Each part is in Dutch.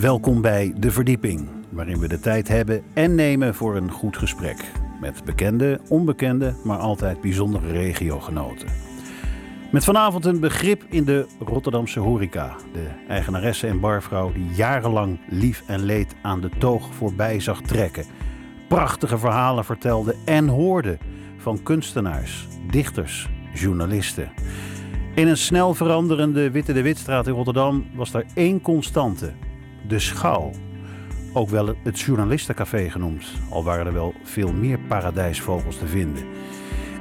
Welkom bij De Verdieping, waarin we de tijd hebben en nemen voor een goed gesprek. Met bekende, onbekende, maar altijd bijzondere regiogenoten. Met vanavond een begrip in de Rotterdamse horeca. De eigenaresse en barvrouw die jarenlang lief en leed aan de toog voorbij zag trekken. Prachtige verhalen vertelde en hoorde van kunstenaars, dichters, journalisten. In een snel veranderende Witte de Witstraat in Rotterdam was er één constante: de schouw. Ook wel het journalistencafé genoemd, al waren er wel veel meer paradijsvogels te vinden.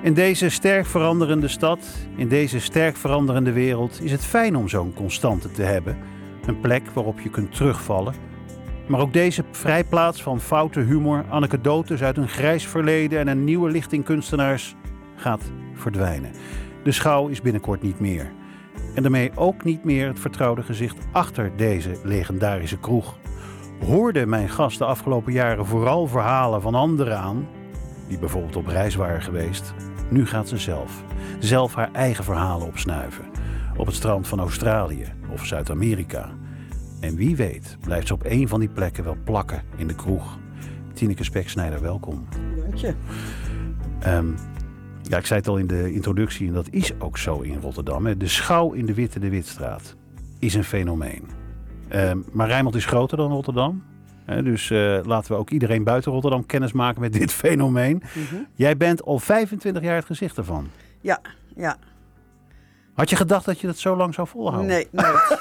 In deze sterk veranderende stad, in deze sterk veranderende wereld, is het fijn om zo'n constante te hebben. Een plek waarop je kunt terugvallen. Maar ook deze vrijplaats van foute humor, anekdotes uit een grijs verleden en een nieuwe lichting kunstenaars gaat verdwijnen. De schouw is binnenkort niet meer. En daarmee ook niet meer het vertrouwde gezicht achter deze legendarische kroeg. Hoorde mijn gast de afgelopen jaren vooral verhalen van anderen aan, die bijvoorbeeld op reis waren geweest. Nu gaat ze zelf, zelf haar eigen verhalen opsnuiven. Op het strand van Australië of Zuid-Amerika. En wie weet blijft ze op een van die plekken wel plakken in de kroeg. Tineke Speksnijder, welkom. Dank je. Ehm, ja, ik zei het al in de introductie en dat is ook zo in Rotterdam. Hè. De schouw in de Witte de Witstraat is een fenomeen. Um, maar Rijnmond is groter dan Rotterdam. Hè, dus uh, laten we ook iedereen buiten Rotterdam kennis maken met dit fenomeen. Mm -hmm. Jij bent al 25 jaar het gezicht ervan. Ja, ja. Had je gedacht dat je dat zo lang zou volhouden? Nee, nooit.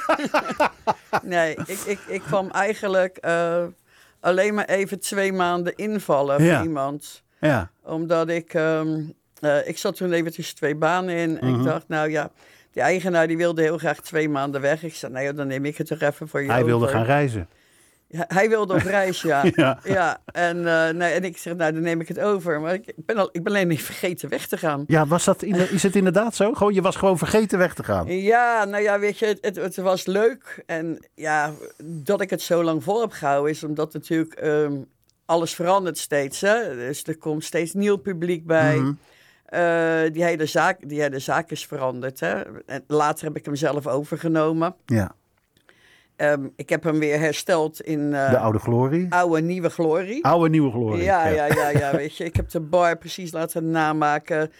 nee, ik, ik, ik kwam eigenlijk uh, alleen maar even twee maanden invallen Ja. voor iemand. Ja, Omdat ik, um, uh, ik zat toen even tussen twee banen in. En Mhm. ik dacht, nou ja, die eigenaar die wilde heel graag twee maanden weg. Ik zei, nou ja, dan neem ik het toch even voor je hij wilde gaan reizen. Ja, hij wilde op reis, ja. Ja. ja. En, uh, nee, en ik zeg, nou, dan neem ik het over. Maar ik ben, al, ik ben alleen niet vergeten weg te gaan. Ja, was dat in is het inderdaad zo? Gewoon, je was gewoon vergeten weg te gaan. Ja, nou ja, weet je, het, het, het was leuk. En ja, dat ik het zo lang vol heb gehouden is omdat natuurlijk ehm, alles verandert steeds. Hè? Dus er komt steeds nieuw publiek bij. Mhm. Eh, die, hele zaak, die hele zaak is veranderd. Hè? En later heb ik hem zelf overgenomen. Ja, Ehm, ik heb hem weer hersteld in eh, de oude glorie. oude nieuwe glorie. Oude nieuwe glorie. Ja, ja, ja, ja, weet je. Ik heb de bar precies laten namaken.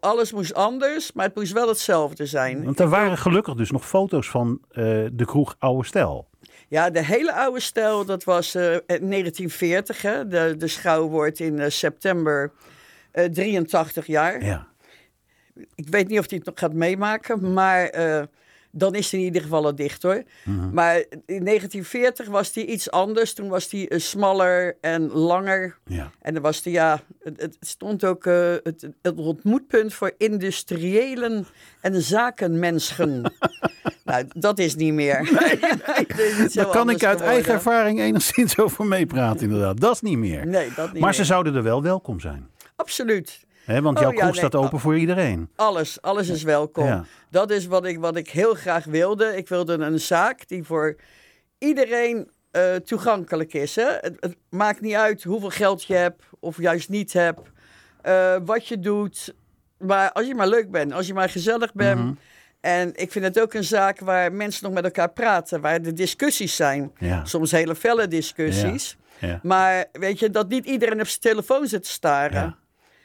Alles moest anders, maar het moest wel hetzelfde zijn. Want er waren gelukkig dus nog foto's van eh, de kroeg Oude Stel. Ja, de hele oude stijl, dat was eh, 1940. Hè? De, de schouw wordt in september eh 83 jaar. Ja. Ik weet niet of hij het nog gaat meemaken, maar eh, dan is hij in ieder geval al dicht hoor. Mhm. Maar in 1940 was hij iets anders. Toen was hij eh, smaller en langer. ja. En dan was de, ja, het, het stond ook eh, het, het ontmoetpunt voor industriëlen en zakenmensen. nou, dat is niet meer. Nee, nee, Daar kan ik uit eigen ervaring enigszins over meepraten, inderdaad. Dat is niet meer. Nee, dat niet maar meer. ze zouden er wel welkom zijn. Absoluut. Hè? Want Oh, jouw ja, nee, staat open voor iedereen. Alles, alles is welkom. Ja. Dat is wat ik, wat ik heel graag wilde. Ik wilde een zaak die voor iedereen eh, toegankelijk is. Hè? Het, het maakt niet uit hoeveel geld je hebt of juist niet hebt. eh, wat je doet. Maar als je maar leuk bent, als je maar gezellig bent. Mhm. En ik vind het ook een zaak waar mensen nog met elkaar praten. Waar de discussies zijn. Ja. Soms hele felle discussies. Maar weet je, dat niet iedereen op zijn telefoon zit te staren.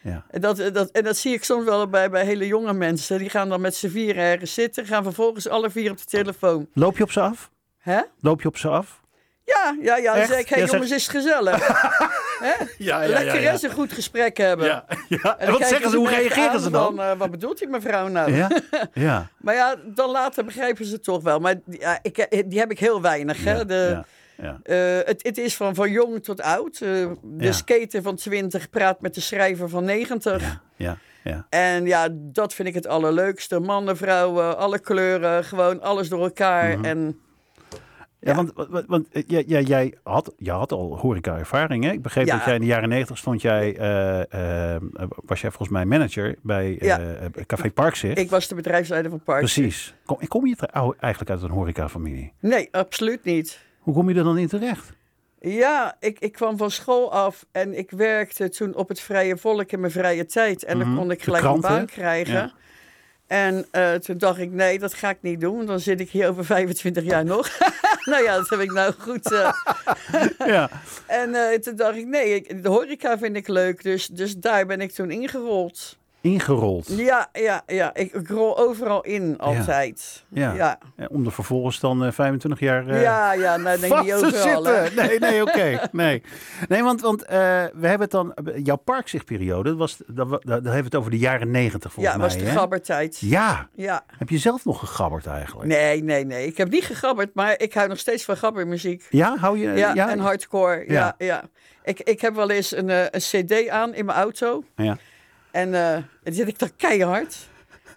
Ja. Ja. En dat, dat, en dat zie ik soms wel bij, bij hele jonge mensen. Die gaan dan met z'n vieren ergens zitten, gaan vervolgens alle vier op de telefoon. Loop je op ze af? Hè? Loop je op ze af? Ja, ja, ja. Dan zeg ik, hey, Ja, zeg- jongens, is het gezellig. Hè? Ja, Lekker eens een goed gesprek hebben. Ja, ja. En wat zeggen ze? Hoe reageren ze dan? Van, eh, wat bedoelt die mevrouw nou? Ja, ja. Maar ja, dan later begrijpen ze het toch wel. Maar die- ja, ik, eh, die heb ik heel weinig. Hè? Ja, De, ja, eh, het, het is van, van jong tot oud. Eh, de Ja. skater van 20 praat met de schrijver van 90. Ja, ja, ja. En ja, dat vind ik het allerleukste. Mannen, vrouwen, alle kleuren, gewoon alles door elkaar. Mhm. En Ja, want, want, want eh, jij, jij, jij had, je had al horeca-ervaring, hè? Ik begreep Ja. dat jij in de jaren negentig stond jij, was jij volgens mij manager bij Ja. Café Parkzicht. ik was de bedrijfsleider van Park. Precies. Kom, kom je eigenlijk uit een horeca-familie? Nee, absoluut niet. Hoe kom je er dan in terecht? Ja, ik, ik kwam van school af en ik werkte toen op het Vrije Volk in mijn vrije tijd. En Mhm. dan kon ik gelijk krant, een hè? baan krijgen. Ja. En eh, toen dacht ik, nee, dat ga ik niet doen. Dan zit ik hier over 25 jaar nog. nou ja, dat heb ik nou goed. eh, Ja. en eh, toen dacht ik, nee, ik, de horeca vind ik leuk. Dus, dus daar ben ik toen ingerold. Ingerold. Ja, ja, ja. Ik, ik rol overal in, altijd. Ja. ja. Eh, Om er vervolgens dan eh, 25 jaar eh, Ja, ja, nou denk vast te hè. zitten. Nee, nee, oké. Nee, nee want, want eh, we hebben het dan... Jouw parkzichtperiode, dat, was, dat, wa- dan hebben we het over de jaren 90 volgens Ja, mij. was de hè? gabbertijd. Ja. Ja. Heb je zelf nog gegabberd eigenlijk? Nee, nee, nee. Ik heb niet gegabberd, maar ik hou nog steeds van gabbermuziek. Ja, hou je... Ja, en hardcore. Ja, Ja. ja. Ik, ik heb wel eens een, eh, een cd aan in mijn auto. Ja. En eh dan zit ik dan keihard.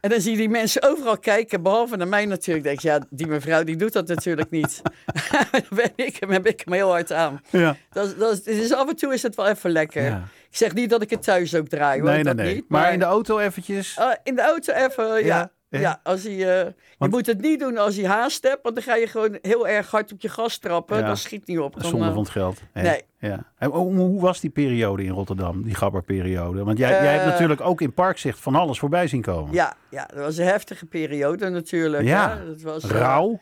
En dan zie je die mensen overal kijken, behalve naar mij natuurlijk. Denk ik, ja, die mevrouw die doet dat natuurlijk niet. dan ben ik, hem- heb ik hem heel hard aan. Ja. Dat, dat is, dus af en toe is het wel even lekker. Ja. Ik zeg niet dat ik het thuis ook draai, hoor. Nee, nee, dat nee. niet. Maar in de auto eventjes... Ah, in de auto even, ja. Ja, Ja, ja. als hij, eh, je Want- moet het niet doen als hij haast hebt, want dan ga je gewoon heel erg hard op je gas trappen. Ja. Dat schiet niet op. Dan, Zonde eh, van het geld. Nee. Ja. En hoe, was die periode in Rotterdam, die gabberperiode? Want jij, jij hebt Eh, natuurlijk ook in Parkzicht van alles voorbij zien komen. Ja, ja, dat was een heftige periode natuurlijk. Ja. Het was, Rauw.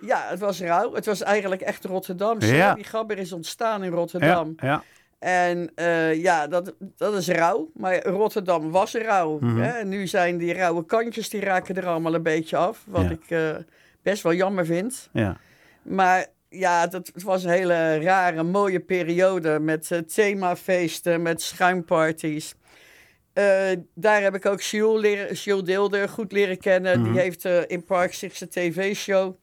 ja, het was rauw. Het was eigenlijk echt Rotterdam. Ja. Die gabber is ontstaan in Ja, Rotterdam. ja. En eh, ja, dat, dat is rauw. Maar Rotterdam was rauw. Mhm. hè. En nu zijn die rauwe kantjes, die raken er allemaal een beetje af. Wat Ja. ik eh, best wel jammer vind. ja. Maar ja, dat, het was een hele rare, mooie periode met eh, themafeesten, met schuimparties. Daar heb ik ook Jules, leren, Jules Deelder goed leren kennen. Mhm. Die heeft eh, in Park zijn tv-show.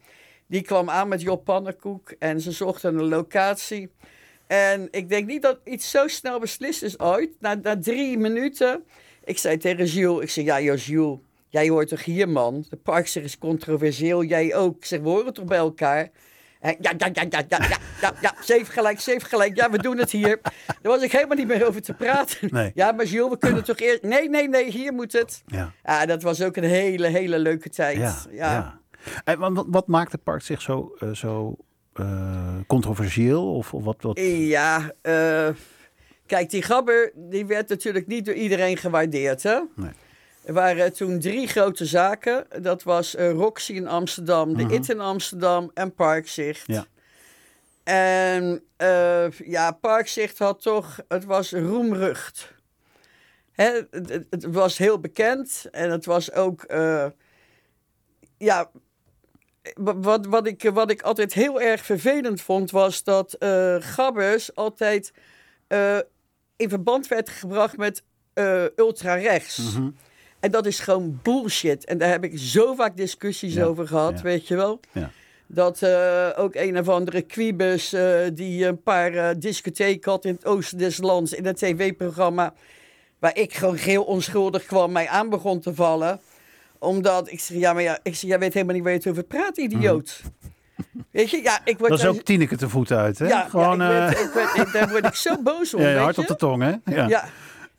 Die kwam aan met Job Pannenkoek en ze zochten een locatie. En ik denk niet dat iets zo snel beslist is ooit. Na, na drie minuten, ik zei tegen Jules, ik zei ja joh Jules, jij hoort toch hier man? De parkster is controversieel, jij ook. Ik zeg, we horen toch bij elkaar? Ja, ja, ja, ja, ja, ja, ja, ja, zeven gelijk, zeven gelijk. Ja, we doen het hier. Daar was ik helemaal niet meer over te praten. Nee. Ja, maar Jules, we kunnen toch eerst... Nee, nee, nee, hier moet het. Ja. ja dat was ook een hele, hele leuke tijd. Ja, ja. En wat, maakt het park zich zo, eh, zo controversieel? Of, of wat, wat? Ja, eh, kijk, die gabber die werd natuurlijk niet door iedereen gewaardeerd. Hè? Nee. Er waren toen drie grote zaken. Dat was eh, Roxy in Amsterdam, de Mhm. IT in Amsterdam en Parkzicht. Ja. En eh, ja, Parkzicht had toch, het was roemrucht. Hè, het, was heel bekend en het was ook, eh, ja, wat, wat, ik, wat ik altijd heel erg vervelend vond, was dat eh, gabbers altijd eh, in verband werd gebracht met eh ultra-rechts. Mhm. En dat is gewoon bullshit. En daar heb ik zo vaak discussies Ja, over gehad, ja. weet je wel. Ja. Dat ook een of andere quibus die een paar discotheken had in het oosten des lands in een tv-programma. Waar ik gewoon heel onschuldig kwam, mij aan begon te vallen. Omdat ik zeg, ja, maar ja, ik zeg, jij weet helemaal niet waar je het over praat, idioot. Weet je, ja, ik word Mhm. Dat is ook Tineke te voet uit, hè? ja, Gewoon, ja, ik eh, werd- ik werd- daar word ik zo boos om, ja, weet hard je. op de tong, hè? Ja. Ja. Ja.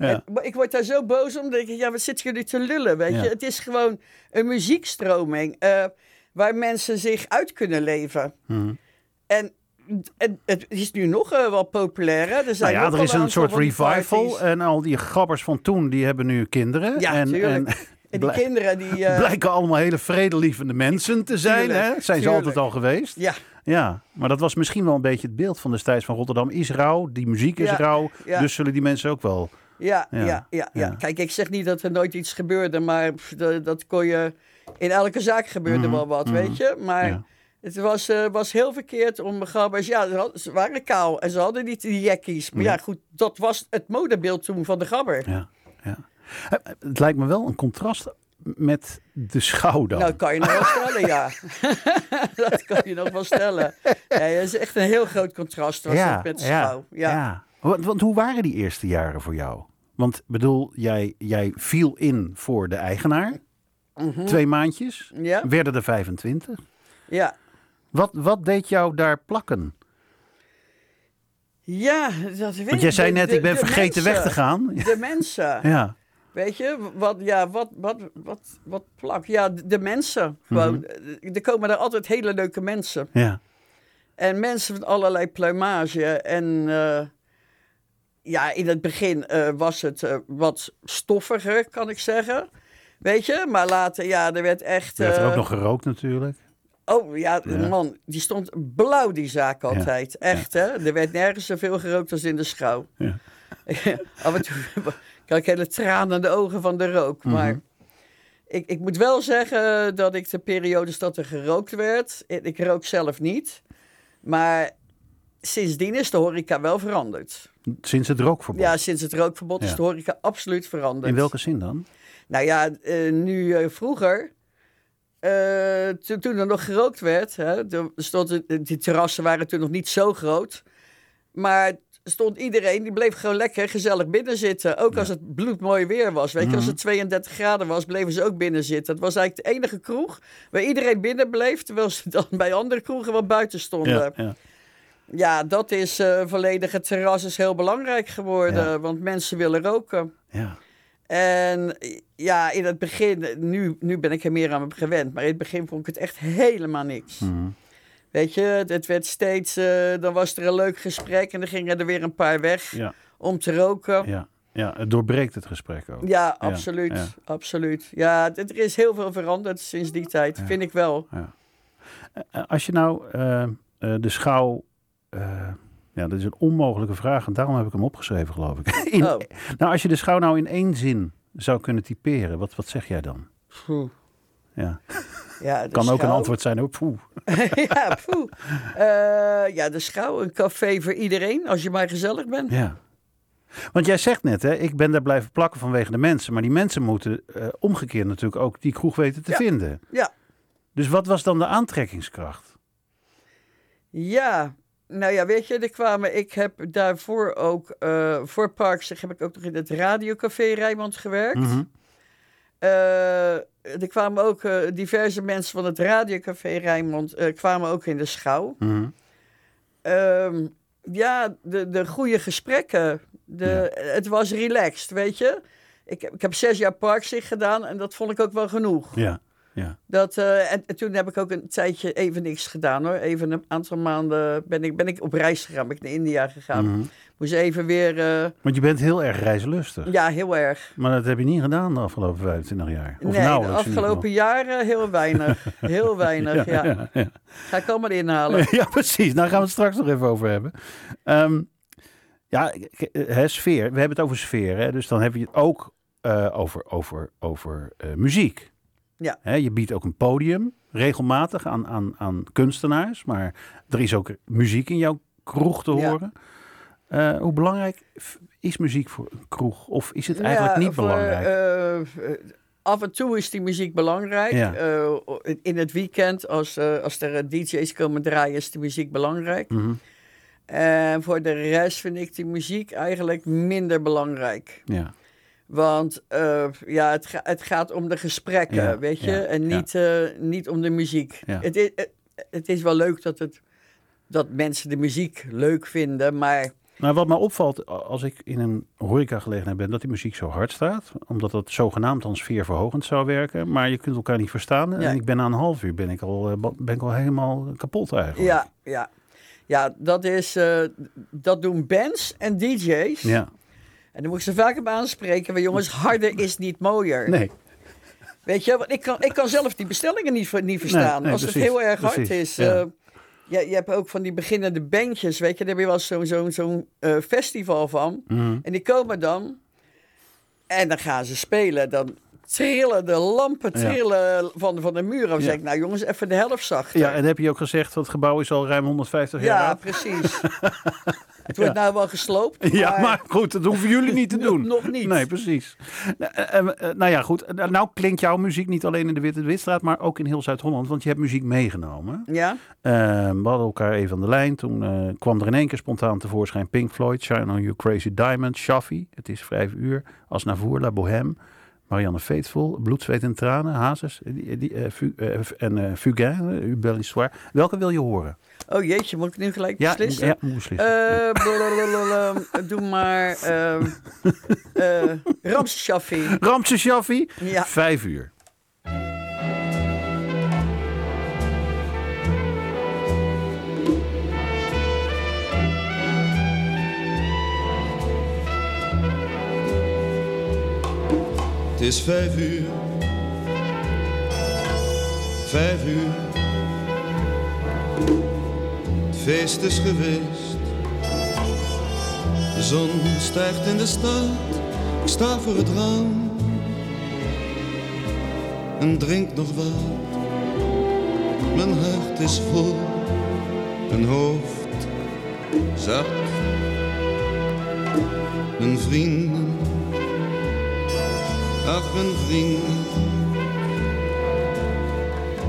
En- ik word daar zo boos om. Dat ik, ja, wat zitten jullie te lullen, weet Ja. je? Het is gewoon een muziekstroming eh, waar mensen zich uit kunnen leven. Mhm. En, en het is nu nog eh, wel populair, hè? Er, Nou zijn ja, nog er is een soort revival. parties. En al die gabbers van toen, die hebben nu kinderen. Ja, en, en En die kinderen die... eh, blijken allemaal hele vredelievende mensen te zijn. Tuurlijk, hè? Zijn ze altijd al geweest. ja, Ja, maar dat was misschien wel een beetje het beeld van destijds van Rotterdam. Is rauw, die muziek is Ja, rauw. ja. Dus zullen die mensen ook wel... ja, Ja, ja, ja. Kijk, ik zeg niet dat er nooit iets gebeurde, maar pff, dat, dat kon je... In elke zaak gebeurde Mhm, wel wat, mhm. weet je? Maar... Ja. Het was, eh, was heel verkeerd om gabbers. Ja, ze, had- ze waren kaal en ze hadden niet die jackies. Maar Ja. ja, goed, dat was het modebeeld toen van de gabber. Ja, ja. Eh, Het lijkt me wel een contrast met de schouw dan. Nou, kan je nog wel stellen, ja. dat kan je nog wel stellen. Ja, dat is echt een heel groot contrast was met de schouw. Ja. ja. Want, want hoe waren die eerste jaren voor jou? Want bedoel, jij, jij viel in voor de eigenaar. Mhm. Twee maandjes. Ja, Werden er 25. ja. Wat, wat deed jou daar plakken? Ja, dat weet Want jij zei net, de- ik ben vergeten weg te gaan. De mensen. Ja, Weet je, wat, ja, wat, wat, wat, wat plak. Ja, de, de mensen. Gewoon. Mhm. Er komen er altijd hele leuke mensen. ja. En mensen van allerlei plumage. En eh, ja, in het begin eh, was het eh, wat stoffiger, kan ik zeggen. Weet je, maar later, ja, er werd echt... Er werd er eh, ook nog gerookt natuurlijk. Oh ja, Ja. man, die stond blauw, die zaak altijd. Echt, hè? Er werd nergens zoveel gerookt als in de schouw. Ja. Af en toe krijg ik hele tranen in de ogen van de rook. Mhm. Maar ik, ik moet wel zeggen dat ik de periodes dat er gerookt werd... Ik, ik rook zelf niet. Maar sindsdien is de horeca wel veranderd. Sinds het rookverbod. Ja, sinds het rookverbod is de horeca absoluut veranderd. In welke zin dan? Nou ja, eh, nu eh, vroeger, eh, toen, toen er nog gerookt werd, hè, toen stond die terrassen waren toen nog niet zo groot. Maar stond iedereen, die bleef gewoon lekker gezellig binnen zitten. Ook als het bloedmooi weer was. Weet je, als Mhm. het 32 graden was, bleven ze ook binnen zitten. Het was eigenlijk de enige kroeg waar iedereen binnen bleef, terwijl ze dan bij andere kroegen wel buiten stonden. Ja, Ja, ja, dat is eh volledig. Het terras is heel belangrijk geworden, want mensen willen roken. ja. En ja, in het begin, nu, nu ben ik er meer aan gewend, maar in het begin vond ik het echt helemaal niks. Mhm. Weet je, het werd steeds, eh, dan was er een leuk gesprek en dan gingen er weer een paar weg ja, om te roken. Ja, ja, ja. Het doorbreekt het gesprek ook. absoluut, ja. absoluut. Ja, het- er is heel veel veranderd sinds die tijd, Ja. vind ik wel. Eh, Als je nou eh, eh, de schouw... eh, ja, dat is een onmogelijke vraag en daarom heb ik hem opgeschreven, geloof ik. In- Oh, Nou, als je de schouw nou in één zin zou kunnen typeren, wat, wat zeg jij dan? poeh. Ja. Ja, Kan ook een antwoord zijn, oh, poeh. ja, poeh. Eh, ja, de schouw, een café voor iedereen, als je maar gezellig bent. Ja. Want jij zegt net, hè, ik ben daar blijven plakken vanwege de mensen. Maar die mensen moeten eh, omgekeerd natuurlijk ook die kroeg weten te Ja. vinden. Ja. Dus wat was dan de aantrekkingskracht? Ja, nou ja, weet je, er kwamen, ik heb daarvoor ook, eh, voor Parkzeg heb ik ook nog in het radiocafé Rijnmond gewerkt. Eh, er kwamen ook eh, diverse mensen van het radiocafé Rijnmond, eh, kwamen ook in de schouw. Mhm. Ehm, ja, de, de goede gesprekken, de, het was relaxed, weet je. Ik, heb- ik heb zes jaar Parkzeg gedaan en dat vond ik ook wel genoeg. Ja, ja. Dat, eh, en, en toen heb ik ook een tijdje even niks gedaan hoor. Even een aantal maanden ben ik, ben ik op reis gegaan. Ben ik naar India gegaan. Mhm. Moest even weer... eh, Want je bent heel erg reislustig. ja, heel erg. Maar dat heb je niet gedaan de afgelopen 25 jaar. Of nee, de in ieder afgelopen jaren heel weinig. Heel weinig, ja. geval. ja, ja. Ga ik allemaal inhalen. Ja, precies. Daar gaan we het straks nog even over hebben. Ehm, ja, eh, hè, sfeer. We hebben het over sfeer. Hè? Dus dan heb je het ook over, over, over muziek. Ja. Je biedt ook een podium regelmatig aan, aan, aan kunstenaars. Maar er is ook muziek in jouw kroeg te Ja. horen. Eh, hoe belangrijk is muziek voor een kroeg? Of is het eigenlijk Ja, niet voor, belangrijk? eh, af en toe is die muziek belangrijk. Ja. Eh, in het weekend, als, als er DJ's komen draaien, is die muziek belangrijk. Mhm. En voor de rest vind ik die muziek eigenlijk minder belangrijk. Ja. Want eh, ja, het, ga- het gaat om de gesprekken, Ja, weet je, ja, en ja. niet, eh, niet om de muziek. Het, is, het, het is wel leuk dat, het, dat mensen de muziek leuk vinden, maar Nou, wat me opvalt als ik in een horecagelegenheid ben, dat die muziek zo hard staat. Omdat dat zogenaamd dan sfeerverhogend zou werken. Maar je kunt elkaar niet verstaan. En ik ben na een half uur ben ik al, eh, ben ik al helemaal kapot eigenlijk. ja, ja. Ja, dat, is, eh, dat doen bands en DJ's. Ja. En dan moet ik ze vaak op aanspreken. Maar jongens, harder is niet mooier. Nee. Weet je, want ik kan, ik kan zelf die bestellingen niet, niet verstaan. nee, als precies, het heel erg hard precies, is. ja. eh, ja, je hebt ook van die beginnende bandjes, weet je. Daar heb je wel zo'n zo'n zo'n eh, festival van. Mhm. En die komen dan. En dan gaan ze spelen. Dan trillen de lampen Ja. trillen van, van de muur. Dan Ja. zeg ik, nou jongens, even de helft zachter. Ja, en heb je ook gezegd, dat het gebouw is al ruim 150 jaar Ja, oud. precies. het wordt nou wel gesloopt. Ja, maar goed, dat hoeven jullie niet te doen. nog niet. Nee, precies. Nou, eh, eh, nou ja, goed. Nou, Nou klinkt jouw muziek niet alleen in de Witte Witstraat, maar ook in heel Zuid-Holland. Want je hebt muziek meegenomen. Ja, Eh, we hadden elkaar even aan de lijn. Toen eh, kwam er in één keer spontaan tevoorschijn Pink Floyd, Shine on You Crazy Diamond, Shafi, Het is vijf uur, Als Navour, La Bohème, Marianne Faithful, Bloed, Zweet en Tranen, Hazes die, die, eh, Fu- eh, en eh Fugain, uh, Histoire. Welke wil je horen? Oh jeetje, moet ik nu gelijk Ja, beslissen? ja moet beslissen. Doe maar ehm eh Ramses Shaffi. Ramses Shaffi, Ja. vijf uur. Is vijf uur, vijf uur, feest is geweest. De zon stijgt in de stad, ik sta voor het raam en drink nog wat. Mijn hart is vol, mijn hoofd zat. Mijn vrienden, ach mijn vrienden.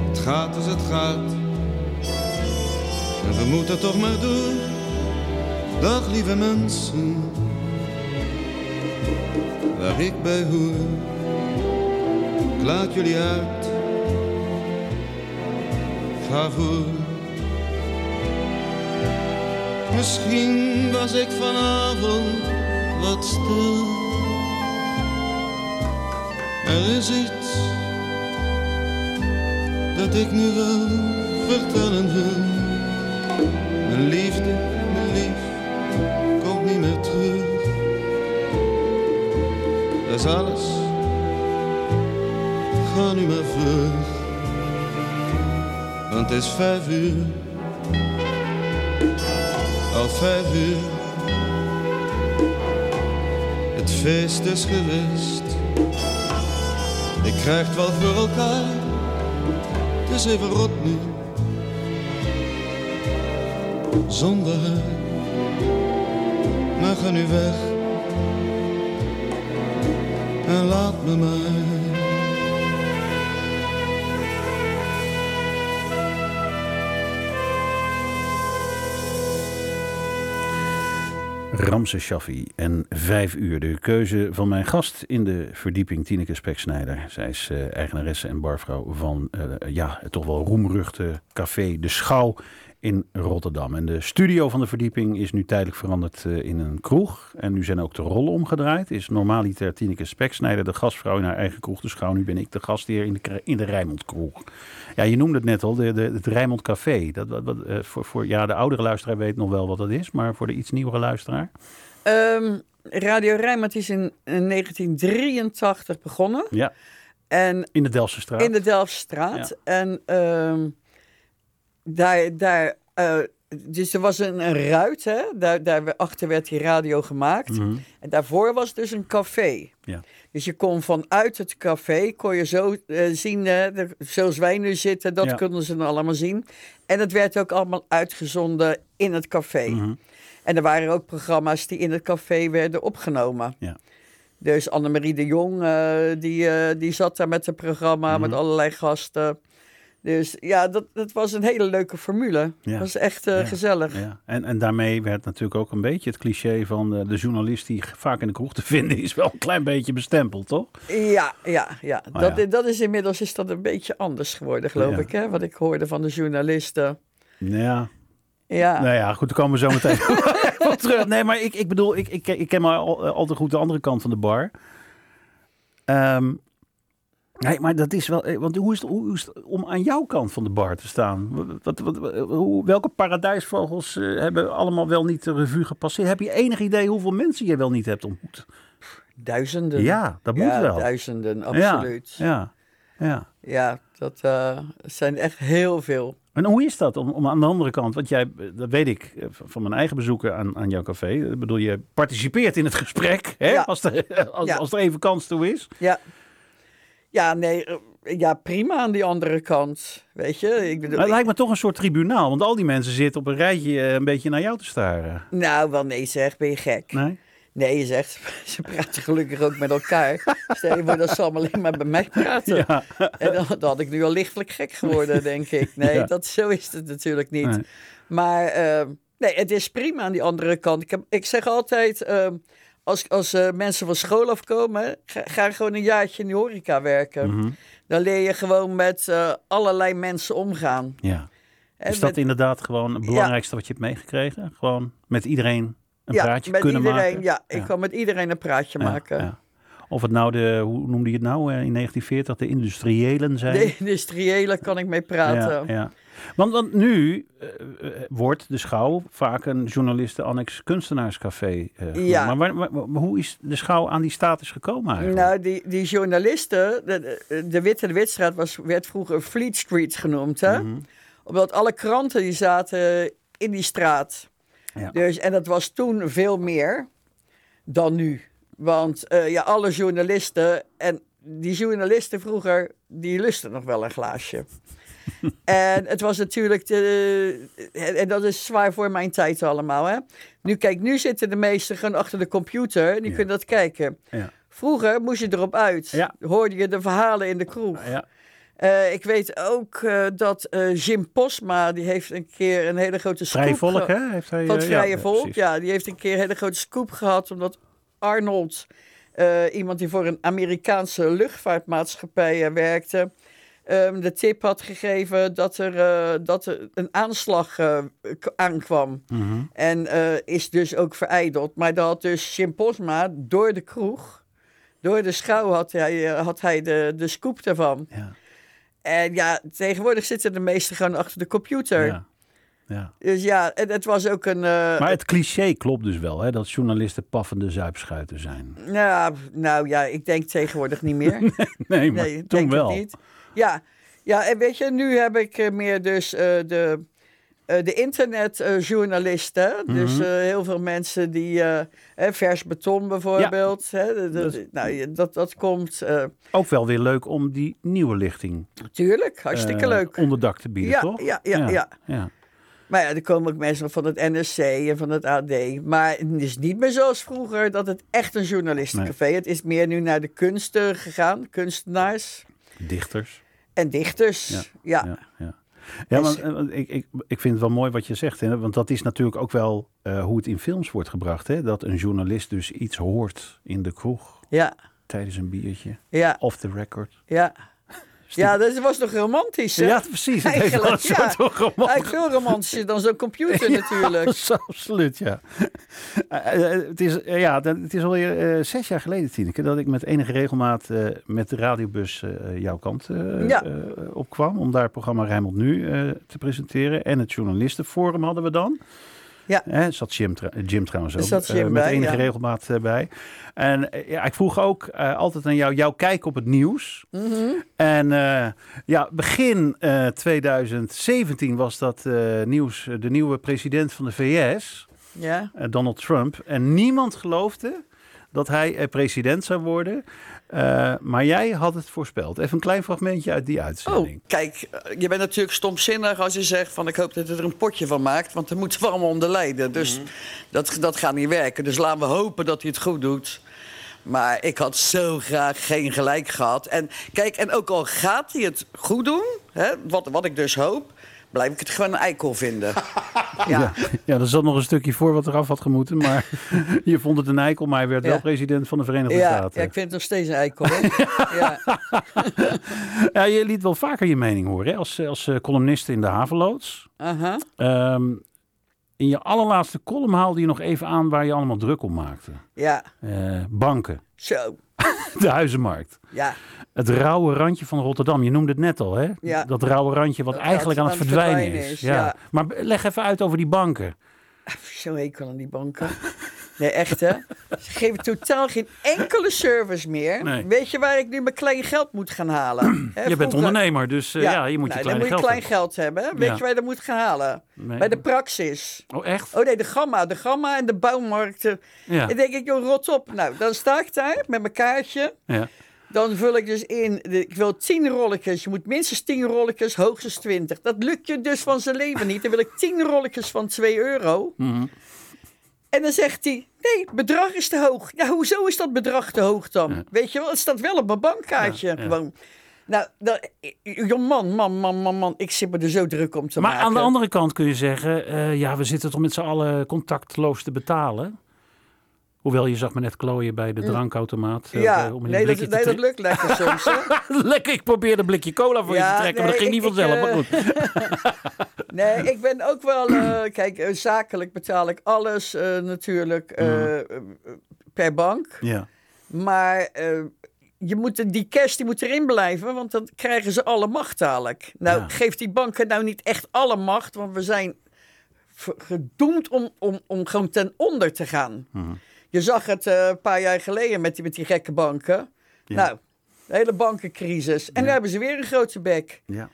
Het gaat als het gaat, en we moeten toch maar door. Dag lieve mensen, waar ik bij hoor. Ik laat jullie uit, ga voor. Misschien was ik vanavond wat stil. Er is iets dat ik nu wel vertellen wil. Mijn liefde, mijn lief, komt niet meer terug. Dat is alles, ga nu maar vlug. Want het is vijf uur, al vijf uur. Het feest is geweest, ik krijg het wel voor elkaar. Het is even rot nu, zonder haar. Maar ga nu weg en laat me maar. Ramse Shaffi en vijf uur. De keuze van mijn gast in de verdieping, Tineke Speksnijder. Zij is eh, eigenaresse en barvrouw van eh, ja, het toch wel roemruchte café De Schouw in Rotterdam. En de studio van de verdieping is nu tijdelijk veranderd eh, in een kroeg. En nu zijn ook de rollen omgedraaid. Is normaliter Tineke Speksnijder de gastvrouw in haar eigen kroeg De Schouw. Nu ben ik de gastheer in de, in de Rijmond kroeg. Ja, je noemde het net al, de, de, het Rijmond Café. Dat, wat, wat, eh, voor, voor, ja, de oudere luisteraar weet nog wel wat dat is, maar voor de iets nieuwere luisteraar? Ehm, Radio Rijnmond is in, in 1983 begonnen. Ja, En in de Delftse straat. in de Delftstraat. En ehm, daar, daar eh, dus er was een, een ruit, hè? Daar, daarachter werd die radio gemaakt. Mhm. En daarvoor was dus een café. Ja. Dus je kon vanuit het café, kon je zo eh, zien, de- zoals wij nu zitten, dat Ja. konden ze dan allemaal zien. En het werd ook allemaal uitgezonden in het café. Mhm. En er waren ook programma's die in het café werden opgenomen. Ja. Dus Annemarie de Jong, eh, die, die zat daar met een programma Mhm. met allerlei gasten. Dus ja, dat, dat was een hele leuke formule. Ja. Dat was echt eh, Ja. gezellig. Ja. En, en daarmee werd natuurlijk ook een beetje het cliché van eh, de journalist die vaak in de kroeg te vinden is wel een klein beetje bestempeld, toch? Ja, ja, ja. Ah, dat, dat is inmiddels is dat een beetje anders geworden, geloof ik. Hè? Wat ik hoorde van de journalisten. Ja, Ja, nou ja, goed, daar komen we zo meteen op terug. Nee, maar ik, ik bedoel, ik, ik, ik ken maar al, al te goed de andere kant van de bar. Ehm, nee, maar dat is wel, eh, want hoe is, het, hoe is het om aan jouw kant van de bar te staan? Wat, wat, wat- hoe, welke paradijsvogels eh, hebben allemaal wel niet de revue gepasseerd? Heb je enig idee hoeveel mensen je wel niet hebt ontmoet? duizenden. Ja, dat moet ja, wel. duizenden, absoluut. Ja, Ja, ja. dat eh, zijn echt heel veel. En hoe is dat om, om aan de andere kant, want jij, dat weet ik van mijn eigen bezoeken aan, aan jouw café. Ik bedoel, je participeert in het gesprek, hè? Ja. Als, er, als, Ja. als er even kans toe is. Ja, ja nee, eh, ja, prima aan die andere kant. Weet je, ik bedoel, het lijkt me toch een soort tribunaal, want al die mensen zitten op een rijtje eh, een beetje naar jou te staren. nou, wel nee zeg, ben je gek. Nee? Nee, je zegt, ze praten gelukkig ook met elkaar. Stel je voor dat ze allemaal alleen maar bij mij praten. Ja. En dan, dan had ik nu al lichtelijk gek geworden, denk ik. Nee, Ja. dat, zo is het natuurlijk niet. Nee. Maar eh, nee, het is prima aan die andere kant. Ik, heb, ik zeg altijd, eh, als, als eh, mensen van school afkomen, ga, ga gewoon een jaartje in de horeca werken. Mhm. Dan leer je gewoon met eh, allerlei mensen omgaan. ja. En Is dat met- inderdaad gewoon het belangrijkste wat je hebt meegekregen? Gewoon met iedereen een ja, praatje met kunnen iedereen, maken? Ja, ik Ja. kan met iedereen een praatje maken. Of het nou de, hoe noemde je het nou eh, in 1940, de industriëlen zijn? De industriële kan ik mee praten. Ja. Want, want nu eh, eh, wordt de schouw vaak een journalisten-annex kunstenaarscafé. eh. Ja. Maar waar- waar- waar- hoe is de schouw aan die status gekomen eigenlijk? Nou, die, die journalisten, de, de, Witte de Witstraat was, werd vroeger Fleet Street genoemd. Hè? Mhm. Omdat alle kranten die zaten in die straat. Ja. Dus, en dat was toen veel meer dan nu. Want ja, alle journalisten en die journalisten vroeger, die lusten nog wel een glaasje. en het was natuurlijk, de, en dat is zwaar voor mijn tijd allemaal. Hè? Nu, kijk, nu zitten de meesten gewoon achter de computer en die Ja. kunnen dat kijken. Ja. Vroeger moest je erop uit. Ja. Hoorde je de verhalen in de kroeg. Eh, ik weet ook eh, dat eh, Jim Posma, die heeft een keer een hele grote scoop Vrij volk, hè? Heeft hij, van Vrije ja, Volk. precies. Ja, die heeft een keer een hele grote scoop gehad. Omdat Arnold, iemand die voor een Amerikaanse luchtvaartmaatschappij werkte, ehm, de tip had gegeven dat er, eh, dat er een aanslag k- aankwam. Mhm. En eh, is dus ook vereideld. Maar dat had dus Jim Posma door de kroeg, door de schouw had hij, had hij de, de scoop daarvan. Ja. En ja, tegenwoordig zitten de meesten gewoon achter de computer. Ja. Ja. Dus ja, en het was ook een... Maar het cliché klopt dus wel, hè? Dat journalisten paffende zuipschuiten zijn. Nou, nou ja, ik denk tegenwoordig niet meer. Nee, maar nee, toen denk wel. niet. Ja, ja, en weet je, nu heb ik eh, meer dus eh, de, eh, de internetjournalisten. Dus Mhm. eh, heel veel mensen die, eh, hè, vers beton bijvoorbeeld. Hè, de- de- Dat- nou, dat, dat komt, Ook wel weer leuk om die nieuwe lichting natuurlijk, hartstikke leuk. onderdak te bieden, Ja, toch? ja, ja, ja. ja. Maar ja, er komen ook mensen van het NSC en van het AD. Maar het is niet meer zoals vroeger dat het echt een journalistencafé. Het is meer nu naar de kunsten gegaan, kunstenaars Dichters. en dichters. Ja, Ja, Ja, ja. ja Dus- maar eh, ik, ik, ik vind het wel mooi wat je zegt. Hè? Want dat is natuurlijk ook wel eh, hoe het in films wordt gebracht. Hè? Dat een journalist dus iets hoort in de kroeg ja, tijdens een biertje. ja, Off the record. ja. Ja, dat was nog romantisch, hè? Ja, precies. Het heeft wel een Eigenlijk, ja. Eigenlijk veel romantischer dan zo'n computer natuurlijk. Absoluut, ja. Eh, eh, het, is, eh, ja, het is alweer eh, zes jaar geleden, Tineke, dat ik met enige regelmaat met de radiobus jouw kant Ja. opkwam. Om daar het programma Rijnmond Nu te presenteren. En het journalistenforum hadden we dan. Ja. Hè, zat Jim, Jim trouwens ook zat eh, Jim met bij, enige ja. regelmaat eh, bij. En eh, ja, ik vroeg ook altijd aan jou, jouw kijk op het nieuws. Mhm. En ja, begin eh, 2017 was dat nieuws, de nieuwe president van de VS, Ja, Donald Trump. En niemand geloofde dat hij president zou worden. Eh, maar jij had het voorspeld. Even een klein fragmentje uit die Oh, uitzending. kijk, eh, je bent natuurlijk stomzinnig als je zegt van ik hoop dat het er een potje van maakt, want dan moeten we allemaal onder lijden. Dus dat, dat gaat niet werken. Dus laten we hopen dat hij het goed doet. Maar ik had zo graag geen gelijk gehad. En kijk, en ook al gaat hij het goed doen, hè, wat, wat ik dus hoop, blijf ik het gewoon een eikel vinden. ja. Ja, er zat nog een stukje voor wat eraf had gemoeten. Maar je vond het een eikel, maar hij werd Ja. wel president van de Verenigde Ja, Staten. ja, ik vind het nog steeds een eikel. ja. Ja, je liet wel vaker je mening horen hè? als, als eh, columniste in de Haveloods. Aha. Ehm, in je allerlaatste column haalde je nog even aan waar je allemaal druk om maakte. ja, Eh, banken, zo. de huizenmarkt, Ja, het rauwe randje van Rotterdam. Je noemde het net al, hè? Ja. Dat rauwe randje wat Dat eigenlijk aan het verdwijnen, verdwijnen is. is, Ja. ja. Maar leg even uit over die banken. Zo hekel aan die banken. Nee, echt hè. Ze geven totaal geen enkele service meer. Nee. Weet je waar ik nu mijn klein geld moet gaan halen? Je bent ondernemer, dus eh, ja, je moet nou, je geld klein hebben. geld hebben. Weet Ja. je waar je dat moet gaan halen? Nee. Bij de praxis. Oh, echt? Oh nee, de gamma. De gamma en de bouwmarkten. Ja. Dan denk ik, joh, rot op. Nou, dan sta ik daar met mijn kaartje. ja. Dan vul ik dus in, ik wil 10 rolletjes. Je moet minstens 10 rolletjes, hoogstens 20. Dat lukt je dus van zijn leven niet. Dan wil ik 10 rolletjes van 2 euro. Mhm. En dan zegt hij, nee, het bedrag is te hoog. Ja, hoezo is dat bedrag te hoog dan? Ja. Weet je wel, het staat wel op mijn bankkaartje. Ja. Gewoon. Nou, dat, man, man, man, man, man. Ik zit me er zo druk om te Maar maken. aan de andere kant kun je zeggen, eh, ja, we zitten toch met z'n allen contactloos te betalen. Hoewel je zag me net klooien bij de drankautomaat. eh, Mm. Ja, om een nee, dat, nee, dat lukt lekker soms. Lekker, ik probeerde een blikje cola voor je te trekken, maar dat ging niet vanzelf. maar goed. Nee, ik ben ook wel... eh, kijk, eh, zakelijk betaal ik alles eh, natuurlijk eh, eh, per bank. Ja. Maar eh, je moet, die cash die moet erin blijven, want dan krijgen ze alle macht dadelijk. Nou, Ja. geeft die banken nou niet echt alle macht, want we zijn gedoemd om, om, om gewoon ten onder te gaan. Mhm. Je zag het eh, een paar jaar geleden met die, met die gekke banken. Ja. Nou, de hele bankencrisis. En nu hebben ze weer een grote bek. Ja.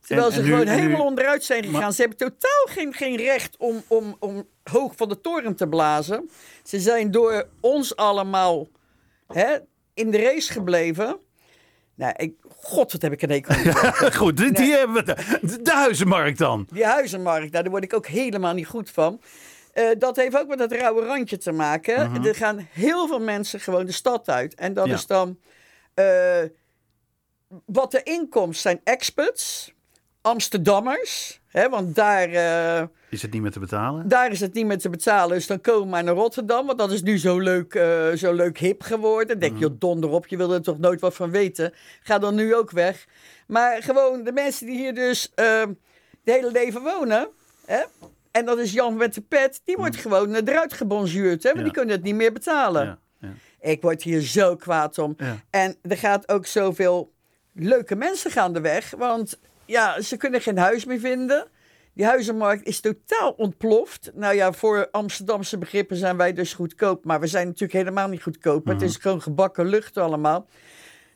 Terwijl En- ze en gewoon nu- helemaal onderuit zijn gegaan. Maar- Ze hebben totaal geen, geen recht om, om, om hoog van de toren te blazen. Ze zijn door ons allemaal hè, in de race gebleven. Nou, ik, god, wat heb ik een aan. Goed, die, hebben we. De, de huizenmarkt dan. Die huizenmarkt, nou, daar word ik ook helemaal niet goed van. Eh, dat heeft ook met dat rauwe randje te maken. Er gaan heel veel mensen gewoon de stad uit. En dat Ja. is dan... eh, wat de inkomsten zijn expats, Amsterdammers. Hè, want daar, eh, Is het niet meer te betalen? daar is het niet meer te betalen. Dus dan komen we maar naar Rotterdam. Want dat is nu zo leuk, zo leuk hip geworden. Denk je, joh, donder op, je wilde er toch nooit wat van weten. Ga dan nu ook weg. Maar gewoon de mensen die hier dus de hele leven wonen. Hè? En dat is Jan met de pet. Die wordt gewoon eh, eruit gebonzuurd. Hè? Want die kunnen het niet meer betalen. Ja, ja. Ik word hier zo kwaad om. En er gaat ook zoveel leuke mensen gaan de weg. Want ja, ze kunnen geen huis meer vinden. Die huizenmarkt is totaal ontploft. Nou ja, voor Amsterdamse begrippen zijn wij dus goedkoop. Maar we zijn natuurlijk helemaal niet goedkoop. Het is gewoon gebakken lucht allemaal.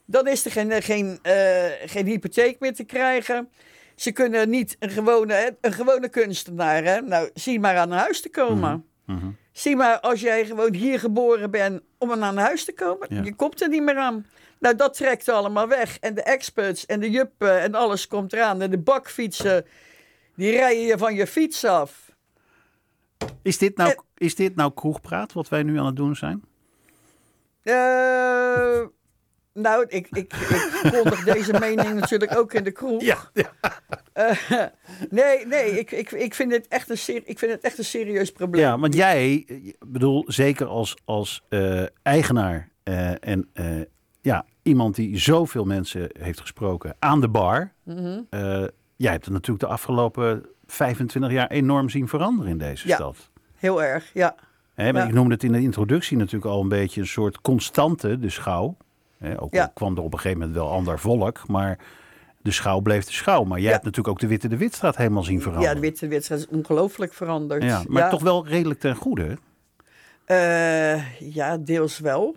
Dan is er geen, geen, eh, geen hypotheek meer te krijgen. Ze kunnen niet een gewone, een gewone kunstenaar. Hè? Nou, zie maar aan huis te komen. Mhm. Zie maar, als jij gewoon hier geboren bent om aan huis te komen, Ja. je komt er niet meer aan. Nou, dat trekt allemaal weg. En de experts en de juppen en alles komt eraan. En de bakfietsen, die rijden je van je fiets af. Is, dit nou, is dit nou kroegpraat wat wij nu aan het doen zijn? Eh, nou, ik, ik, ik kondig deze mening natuurlijk ook in de kroeg. ja. Eh, nee, nee, ik, ik, ik, vind het echt een ser- ik vind het echt een serieus probleem. Ja, want jij, ik bedoel, zeker als, als eh, eigenaar eh, en eh, ja, iemand die zoveel mensen heeft gesproken aan de bar. Mhm. eh, jij hebt het natuurlijk de afgelopen 25 jaar enorm zien veranderen in deze Ja. stad. Heel erg, ja. Hè, maar Ja. Ik noemde het in de introductie natuurlijk al een beetje een soort constante, de schouw. Hè, ook Ja. kwam er op een gegeven moment wel ander volk, maar de schouw bleef de schouw. Maar jij Ja. hebt natuurlijk ook de Witte de Witstraat helemaal zien veranderen. Ja, de witte wedstrijd is ongelooflijk veranderd. Ja, maar Ja. toch wel redelijk ten goede. Eh, ja, deels wel.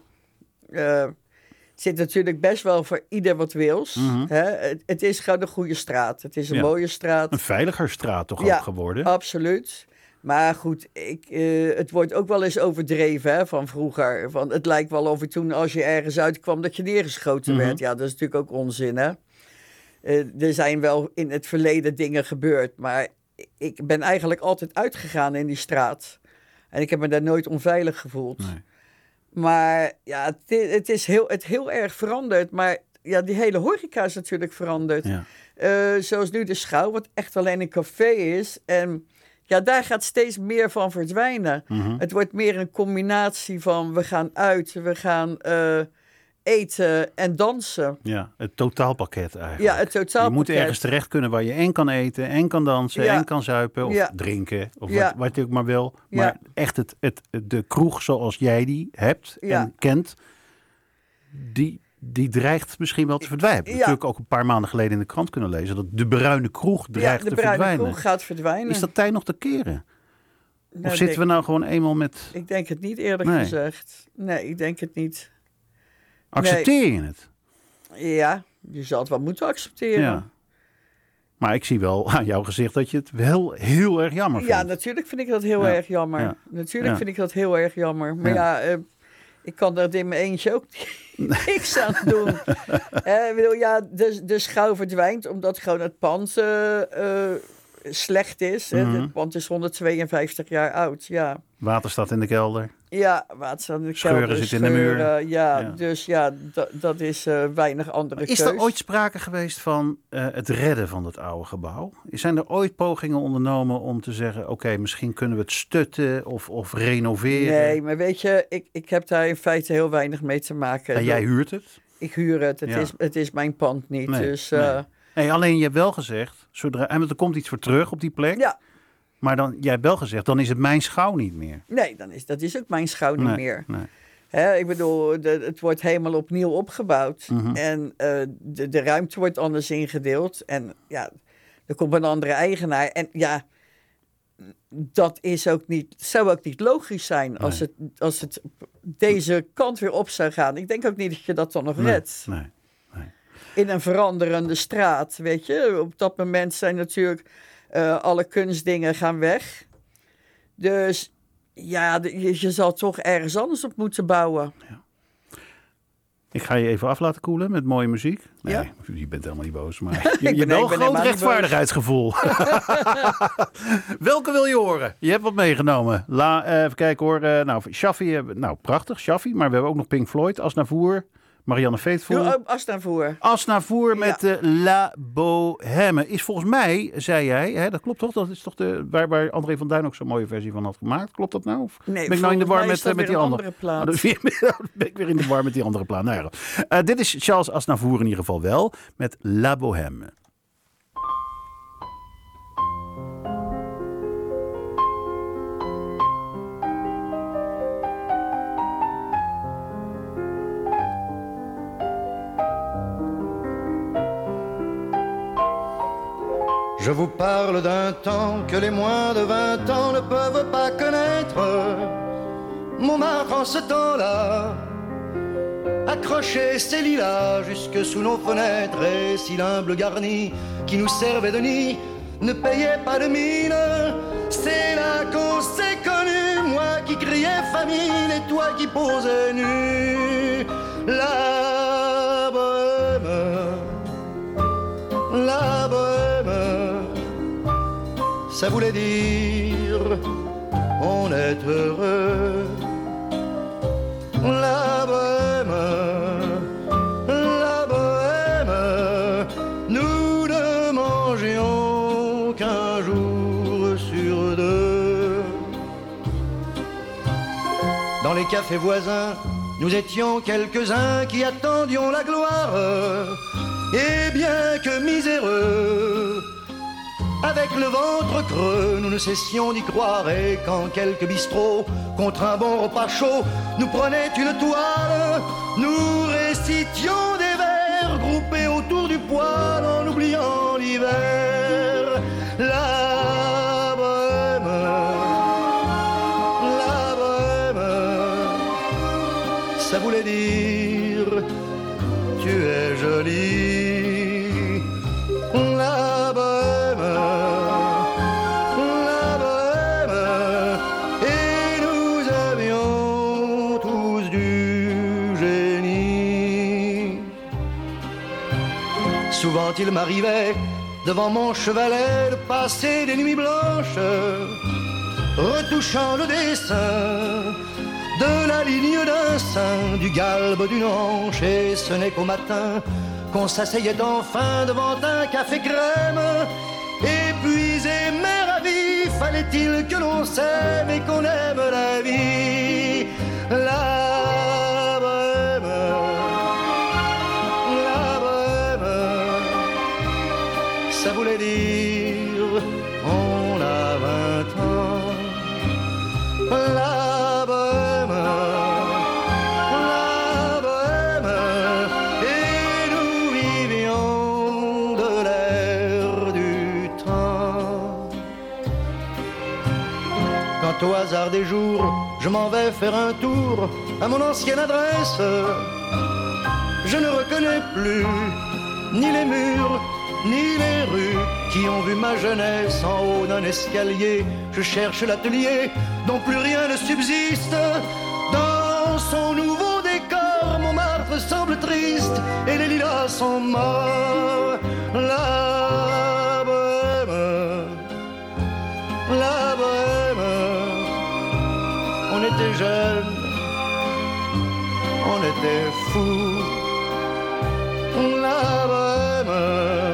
Eh, het zit natuurlijk best wel voor ieder wat wils. Mhm. hè? Het, het is gewoon een goede straat. Het is een mooie straat. Een veiliger straat toch Ja, ook geworden. Absoluut. Maar goed, ik, eh, het wordt ook wel eens overdreven hè, van vroeger. Van, het lijkt wel of je toen als je ergens uitkwam dat je neergeschoten Mhm. werd. Ja, dat is natuurlijk ook onzin hè. Eh, er zijn wel in het verleden dingen gebeurd. Maar ik ben eigenlijk altijd uitgegaan in die straat. En ik heb me daar nooit onveilig gevoeld. Nee. Maar ja, het, is heel, het heel erg veranderd. Maar ja, die hele horeca is natuurlijk veranderd. Ja. Eh, zoals nu de schouw, wat echt alleen een café is. En ja, daar gaat steeds meer van verdwijnen. Mhm. Het wordt meer een combinatie van we gaan uit, we gaan eh, eten en dansen. ja, het totaalpakket eigenlijk. Ja, het Je totaalpakket. moet ergens terecht kunnen waar je en kan eten, en kan dansen, Ja. en kan zuipen of Ja. drinken. Of Ja. wat, wat je ook maar wil. Maar echt het, het, de kroeg zoals jij die hebt en kent, die, die dreigt misschien wel te verdwijnen. Ja. natuurlijk ook een paar maanden geleden in de krant kunnen lezen dat de bruine kroeg Ja, dreigt de te bruine verdwijnen. kroeg gaat verdwijnen. Is dat tijd nog te keren? Nou, of zitten we nou gewoon eenmaal met... Ik denk het niet eerlijk Nee. gezegd. Nee, ik denk het niet. Accepteer je het? Ja, je zal het wel moeten accepteren. Ja. Maar ik zie wel aan jouw gezicht dat je het wel heel erg jammer vindt. Ja, natuurlijk vind ik dat heel Ja, erg jammer. Ja. Natuurlijk Ja. vind ik dat heel erg jammer. Maar ja, eh, ik kan er in mijn eentje ook niks aan doen. Eh, bedoel, ja, de, de schouw verdwijnt omdat gewoon het pand eh, eh, slecht is. hè. Mhm. Het pand is 152 jaar oud, ja. Water staat in de kelder. Ja, water aan de Scheuren kelder, zitten in de muur. scheuren, Ja, Ja. dus ja, da- dat is eh, weinig andere Is keus. er ooit sprake geweest van eh, het redden van het oude gebouw? Zijn er ooit pogingen ondernomen om te zeggen: oké, misschien kunnen we het stutten of, of renoveren? Nee, maar weet je, ik, ik heb daar in feite heel weinig mee te maken. En jij huurt het? Ik huur het, het, Ja. is, het is mijn pand niet. Nee, dus eh, nee. Nee, alleen je hebt wel gezegd, zodra, en er komt iets voor terug op die plek. ja, Maar dan, jij hebt wel gezegd, dan is het mijn schouw niet meer. nee, dan is, dat is ook mijn schouw niet Nee, meer. nee. Ik bedoel, de, het wordt helemaal opnieuw opgebouwd. Mhm. En eh, de, de ruimte wordt anders ingedeeld. En ja, er komt een andere eigenaar. En ja, dat is ook niet, zou ook niet logisch zijn als, het, als het deze kant weer op zou gaan. Ik denk ook niet dat je dat dan nog redt. nee. In een veranderende straat, weet je. Op dat moment zijn natuurlijk eh, alle kunstdingen gaan weg. Dus ja, je, je zal toch ergens anders op moeten bouwen. Ik ga je even af laten koelen met mooie muziek. Nee, Ja? je bent helemaal niet boos, maar je, hebt wel een groot rechtvaardigheidsgevoel. Welke wil je horen? Je hebt wat meegenomen. La, eh, even kijken hoor. eh, nou, Shaffi, nou prachtig, Shaffi. Maar we hebben ook nog Pink Floyd, Asnavoer, Marianne Faithful. Doe ook Asnavoer. Asnavoer Ja. met de La Bohème. Is volgens mij, zei jij, hè, dat klopt toch? Dat is toch de, waar, waar André van Duin ook zo'n mooie versie van had gemaakt. Klopt dat nou? Of Nee, ben ik nou in de war met, eh, met die andere? plaat. Oh, ben ik weer in de war met die andere plaat. Nou ja. Eh, dit is Charles Asnavoer in ieder geval wel, met La Bohème. Je vous parle d'un temps que les moins de vingt ans ne peuvent pas connaître. Montmartre en ce temps-là accrochait ses lilas jusque sous nos fenêtres et si l'humble garni qui nous servait de nid ne payait pas de mine. C'est là qu'on s'est connu, moi qui criais famine et toi qui posais nu. Ça voulait dire on est heureux. La bohème, la bohème, nous ne mangions qu'un jour sur deux. Dans les cafés voisins, nous étions quelques-uns qui attendions la gloire. Et bien que miséreux, avec le ventre creux, nous ne cessions d'y croire. Et quand quelques bistrots, contre un bon repas chaud, nous prenaient une toile, nous récitions des vers groupés autour du poêle en oubliant l'hiver. Il m'arrivait devant mon chevalet de passer des nuits blanches, retouchant le dessin de la ligne d'un sein, du galbe d'une hanche, et ce n'est qu'au matin qu'on s'asseyait enfin devant un café crème. Épuisé mais ravi, fallait-il que l'on s'aime et qu'on aime la vie? La Au hasard des jours, je m'en vais faire un tour à mon ancienne adresse, je ne reconnais plus ni les murs, ni les rues qui ont vu ma jeunesse en haut d'un escalier. Je cherche l'atelier dont plus rien ne subsiste. Dans son nouveau décor, Montmartre semble triste et les lilas sont morts. Jeunes, on était fous. La bohème,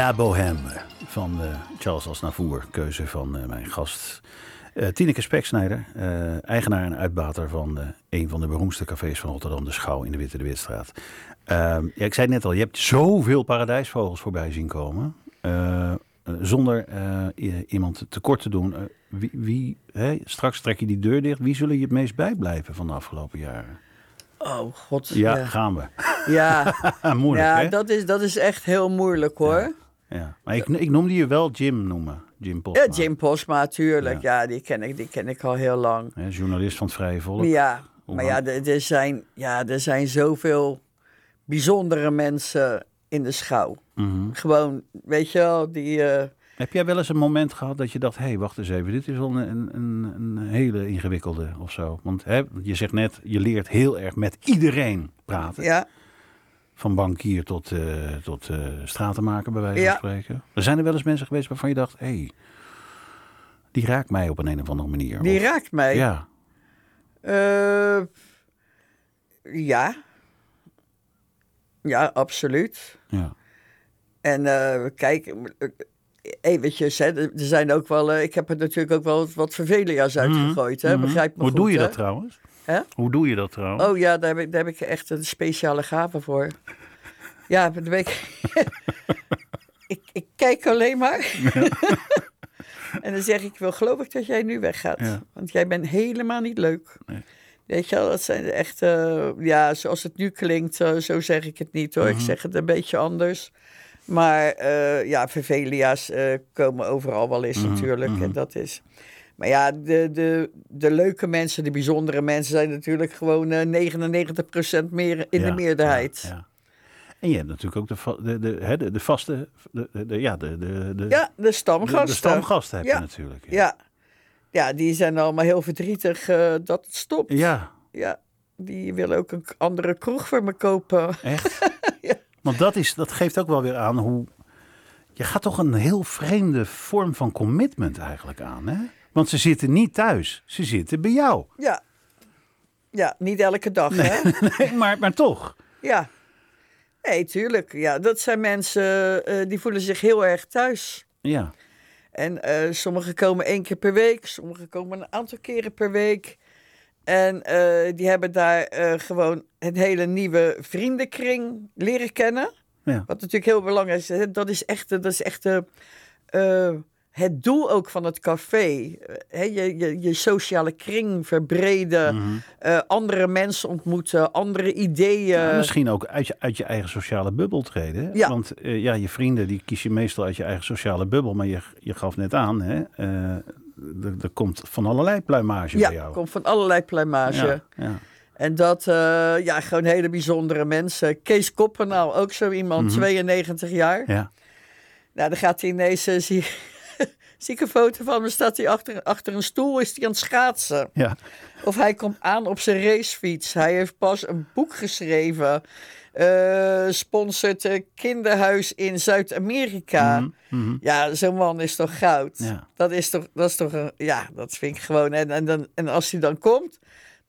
La Bohème van eh, Charles Asnavour. Keuze van eh, mijn gast Eh, Tineke Speksnijder, eh, eigenaar en uitbater van een van de beroemdste cafés van Rotterdam, de Schouw in de Witte de Witstraat. Ehm, ja, ik zei net al, je hebt zoveel paradijsvogels voorbij zien komen. Zonder iemand tekort te doen. Wie, wie straks trek je die deur dicht. Wie zullen je het meest bijblijven van de afgelopen jaren? Oh, god. Ja, Ja, gaan we. ja, Moeilijk, ja hè? dat, is, dat is echt heel moeilijk hoor. Ja. Maar ik, ik noemde je wel Jim noemen. Jim Postma. Ja, Jim Posma, tuurlijk. Ja, die, ken ik, die ken ik al heel lang. Hè, journalist van het Vrije Volk. Ja, maar ja, er, er zijn, ja, er zijn zoveel bijzondere mensen in de schouw. Mhm. Gewoon, weet je wel, die... eh, Heb jij wel eens een moment gehad dat je dacht: hé, hey, wacht eens even, dit is wel een, een, een hele ingewikkelde of zo? Want hè, je zegt net, je leert heel erg met iedereen praten. ja, Van bankier tot, eh tot eh stratenmaker, bij wijze Ja. van spreken. Er zijn er wel eens mensen geweest waarvan je dacht: hé, hey, die raakt mij op een, een of andere manier. die Of- raakt mij. Ja, Eh, ja. Ja, absoluut. ja. En kijk, eventjes, hè, er zijn ook wel, ik heb er natuurlijk ook wel wat- wat vervelia's uitgegooid, hè, Mhm. begrijp me Hoe goed, doe je hè? dat trouwens? Hè? Hoe doe je dat trouwens? Oh ja, daar heb, ik, daar heb ik echt een speciale gave voor. Ja, daar ben ik, ik, ik kijk alleen maar. en dan zeg ik, ik wil geloof ik dat jij nu weggaat. Ja. Want jij bent helemaal niet leuk. Nee. Weet je wel, dat zijn de echt, eh, ja, zoals het nu klinkt, eh, zo zeg ik het niet hoor. Mhm. Ik zeg het een beetje anders. Maar eh, ja, vervelia's eh, komen overal wel eens Mhm, natuurlijk. mhm. En dat is... Maar ja, de, de, de leuke mensen, de bijzondere mensen zijn natuurlijk gewoon eh 99% meer in de Ja, meerderheid. Ja, Ja, ja. En je hebt natuurlijk ook de, de, de, hè, de, de vaste, de, de, ja, de, de, de, de de, stamgasten. de stamgasten heb Ja. je natuurlijk. Ja. ja, die zijn allemaal heel verdrietig eh, dat het stopt. ja Ja, die willen ook een andere kroeg voor me kopen. echt. Ja. Want dat, is, dat geeft ook wel weer aan hoe... Je gaat toch een heel vreemde vorm van commitment eigenlijk aan, hè? Want ze zitten niet thuis. Ze zitten bij jou. Ja. Ja, niet elke dag, hè? Nee, maar, maar toch. Ja. Nee, tuurlijk. Ja, dat zijn mensen eh, die voelen zich heel erg thuis. Ja. En eh, sommigen komen één keer per week, sommigen komen een aantal keren per week. En eh, die hebben daar gewoon een hele nieuwe vriendenkring leren kennen. Ja. Wat natuurlijk heel belangrijk is. Dat is echt, dat is echt het doel ook van het café. Eh, hè, je, je, je sociale kring verbreden, Mhm. eh, andere mensen ontmoeten, andere ideeën. Ja, misschien ook uit je, uit je eigen sociale bubbel treden. Ja. Want eh, ja, je vrienden die kies je meestal uit je eigen sociale bubbel. Maar je, je gaf net aan, hè? er, er komt van allerlei pluimage bij ja, jou. komt van allerlei pluimage. Ja, ja. En dat, ja, gewoon hele bijzondere mensen. Kees Koppenaal, ook zo iemand, Mhm. 92 jaar. ja. Nou, dan gaat hij ineens, zie, zie ik een foto van hem, staat hij achter, achter een stoel, is hij aan het schaatsen. ja. Of hij komt aan op zijn racefiets. Hij heeft pas een boek geschreven. eh sponsort een kinderhuis in Zuid-Amerika. Mhm, mhm. Ja, zo'n man is toch goud. Ja. Dat is toch, dat is toch een, ja, dat vind ik gewoon. En, en, dan, en als hij dan komt,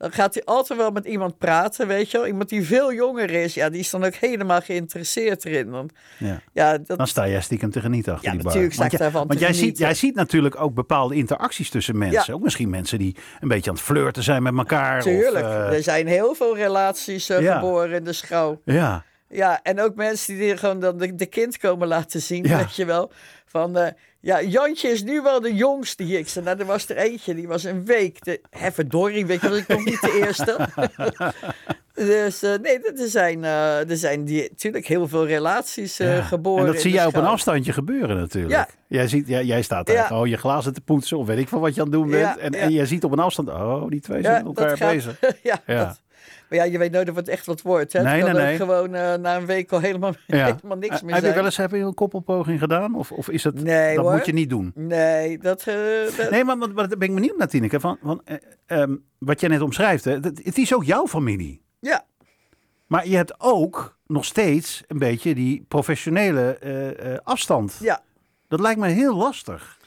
dan gaat hij altijd wel met iemand praten, weet je wel. Iemand die veel jonger is, ja, die is dan ook helemaal geïnteresseerd erin. Want, ja. ja, dat, Dan sta jij stiekem te genieten achter Ja, die bar. natuurlijk sta Want ik daarvan Want te jij ziet, jij ziet natuurlijk ook bepaalde interacties tussen mensen. Ja. Ook misschien mensen die een beetje aan het flirten zijn met elkaar. tuurlijk, Of, eh, er zijn heel veel relaties eh, Ja. geboren in de schouw. ja, Ja, en ook mensen die gewoon dan de, de kind komen laten zien, Ja. weet je wel. Van, eh, ja, Jantje is nu wel de jongste hier. Ik zei, nou, er was er eentje, die was een week. De, weet je wel, ik nog niet de eerste. dus eh, nee, er zijn, eh, er zijn die, natuurlijk heel veel relaties eh, ja. geboren. En dat zie jij op een afstandje gebeuren natuurlijk. Ja. Jij, ziet, jij, jij staat daar Ja. gewoon je glazen te poetsen of weet ik van wat je aan het doen bent. En, en jij ziet op een afstand, oh, die twee zijn met elkaar gaat- bezig. ja, Ja. Dat, maar ja, je weet nooit of het echt wat wordt. Hè? Nee, nee, nee. gewoon eh, na een week al helemaal, Ja. helemaal niks Eh, meer heb je wel eens heb je een koppelpoging gedaan? Of, of is het, Nee, dat hoor. moet je niet doen? Nee, dat... eh, dat- Nee, maar, maar, maar daar ben ik benieuwd naar, Tineke. Van, van, eh, ehm, wat jij net omschrijft, hè, dat, het is ook jouw familie. Ja, Maar je hebt ook nog steeds een beetje die professionele afstand. ja. Dat lijkt me heel lastig.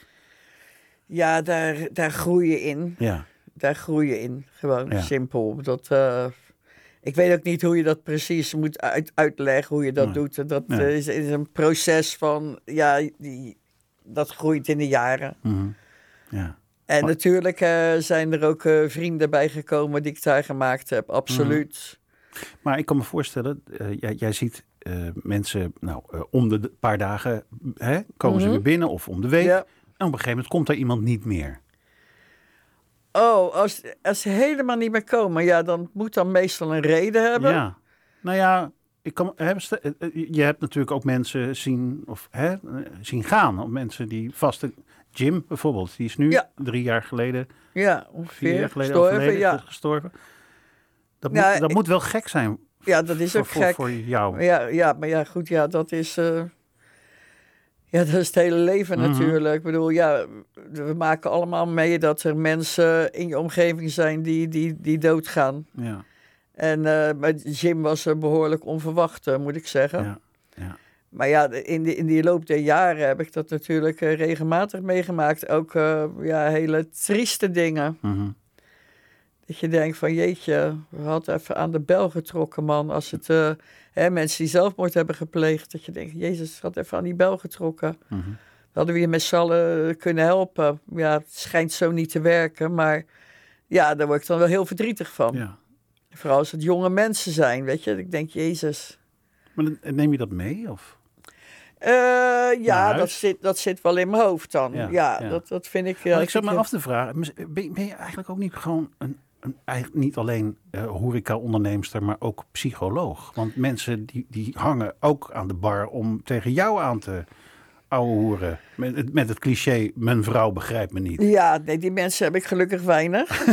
ja daar, daar groei je in. Ja, Daar groei je in. Gewoon Ja. simpel. Dat, ik weet ook niet hoe je dat precies moet uit, uitleggen, hoe je dat Nee. doet. Dat eh, is, is een proces van, ja, die, dat groeit in de jaren. Mhm. ja. En natuurlijk eh, zijn er ook eh, vrienden bijgekomen die ik daar gemaakt heb, absoluut. Maar ik kan me voorstellen, jij, jij ziet mensen, nou, om de paar dagen hè, komen ze Mhm. weer binnen of om de week. Ja. En op een gegeven moment komt er iemand niet meer. Oh, als, als ze helemaal niet meer komen, ja, dan moet dan meestal een reden hebben. Ja. Nou ja, ik kan, eh, eh, je hebt natuurlijk ook mensen zien, of, hè, eh, zien gaan. Of mensen die vaste... Jim bijvoorbeeld, die is nu Ja. drie jaar geleden, Ja, vier ongeveer. jaar geleden Gestorven, ja. gestorven. Dat, moet, dat ik- moet wel gek zijn ja, dat is voor, ook voor, gek. voor jou. Ja, ja, maar ja, goed, ja, dat is... ja, dat is het hele leven Mhm. natuurlijk. Ik bedoel, ja, we maken allemaal mee dat er mensen in je omgeving zijn die, die, die doodgaan. Ja, En eh met Jim was er behoorlijk onverwacht, eh, moet ik zeggen. ja, ja. Maar ja, in, die in die loop der jaren heb ik dat natuurlijk eh, regelmatig meegemaakt. Ook ja, hele trieste dingen. Mhm. Dat je denkt van jeetje, we hadden even aan de bel getrokken man. Als het eh, hè, mensen die zelfmoord hebben gepleegd. Dat je denkt, jezus, had even aan die bel getrokken. Mhm. Hadden we je met z'n allen kunnen helpen. Ja, het schijnt zo niet te werken. Maar ja, daar word ik dan wel heel verdrietig van. ja. Vooral als het jonge mensen zijn, weet je. Ik denk, jezus. Maar dan- neem je dat mee? Of? Eh, ja, dat zit, dat zit wel in mijn hoofd dan. Ja, Ja, ja. Dat, dat vind ik... Want ik zat me af te vragen, ben, ben je eigenlijk ook niet gewoon een eigenlijk niet alleen eh horeca-onderneemster, maar ook psycholoog? Want mensen die, die hangen ook aan de bar om tegen jou aan te ouwehoeren. Met, het- met het cliché, mijn vrouw begrijpt me niet. Ja, nee, die mensen heb ik gelukkig weinig.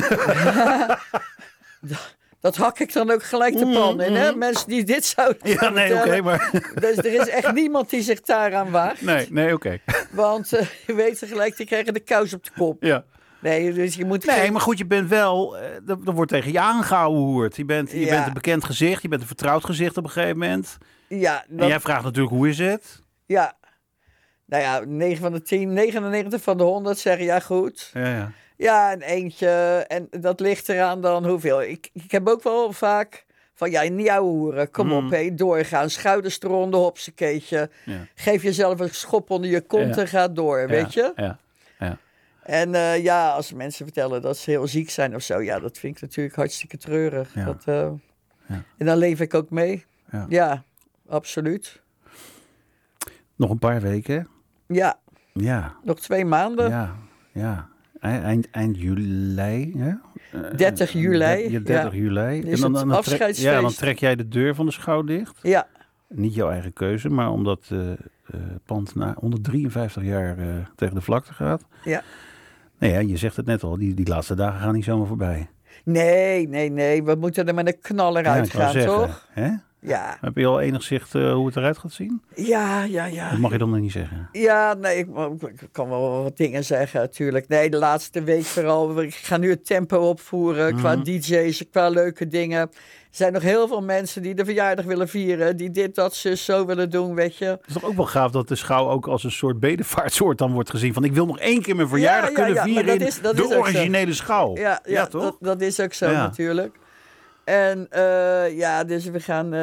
dat, hak ik dan ook gelijk de pan in, hè? Mensen die dit zouden Ja, nee, oké, maar... Dus er is echt niemand die zich daaraan waagt. Nee, nee, oké. Want eh, je weet tegelijk, die krijgen de kous op de kop. Ja. Nee, dus je moet... Nee, maar goed, je bent wel... eh, Er, er wordt tegen je aangehouden. Je bent, je Ja. bent een bekend gezicht, je bent een vertrouwd gezicht op een gegeven moment. Ja, En jij vraagt natuurlijk, hoe is het? ja. Nou ja, 9 van de 10, 99 van de 100 zeggen ja goed. Ja, ja. Ja, een eentje. En dat ligt eraan dan hoeveel. Ik, ik heb ook wel vaak van, ja, niet ouwe hoeren. Kom Mm. op, hé, doorgaan. Schouders eronder, hopsekeetje. Ja. Geef jezelf een schop onder je kont en ga door, weet je? Ja. En eh, ja, als mensen vertellen dat ze heel ziek zijn of zo, ja, dat vind ik natuurlijk hartstikke treurig. Ja. Dat, eh, Ja. En dan leef ik ook mee. Ja. Ja, absoluut. Nog een paar weken. Ja, Ja, nog twee maanden. ja, ja. Eind, eind, juli, hè? Eh, 30 juli, Ja, 30 juli. Is het trek, afscheidsfeest. ja, dan trek jij de deur van de schouw dicht. Ja, Niet jouw eigen keuze, maar omdat eh het pand na 153 jaar eh, tegen de vlakte gaat. Ja. Nee, ja, je zegt het net al, die, die laatste dagen gaan niet zomaar voorbij. nee, nee, nee. We moeten er met een knaller Ja, ik uit wou gaan, zeggen, toch? Hè? Ja, Heb je al enig zicht eh, hoe het eruit gaat zien? ja, ja, ja. Dat mag je dan nog niet zeggen. Ja, nee, ik, ik kan wel wat dingen zeggen natuurlijk. Nee, de laatste week vooral. Ik ga nu het tempo opvoeren qua Mhm. DJ's, qua leuke dingen. Er zijn nog heel veel mensen die de verjaardag willen vieren. Die dit, dat, ze zo willen doen, weet je. Het is toch ook wel gaaf dat de schouw ook als een soort bedevaartsoord dan wordt gezien. Van ik wil nog één keer mijn verjaardag ja, kunnen ja, vieren dat in is- dat de zo. originele schouw. Ja, ja, toch? Dat, dat is ook zo natuurlijk. En eh, ja, dus we gaan eh,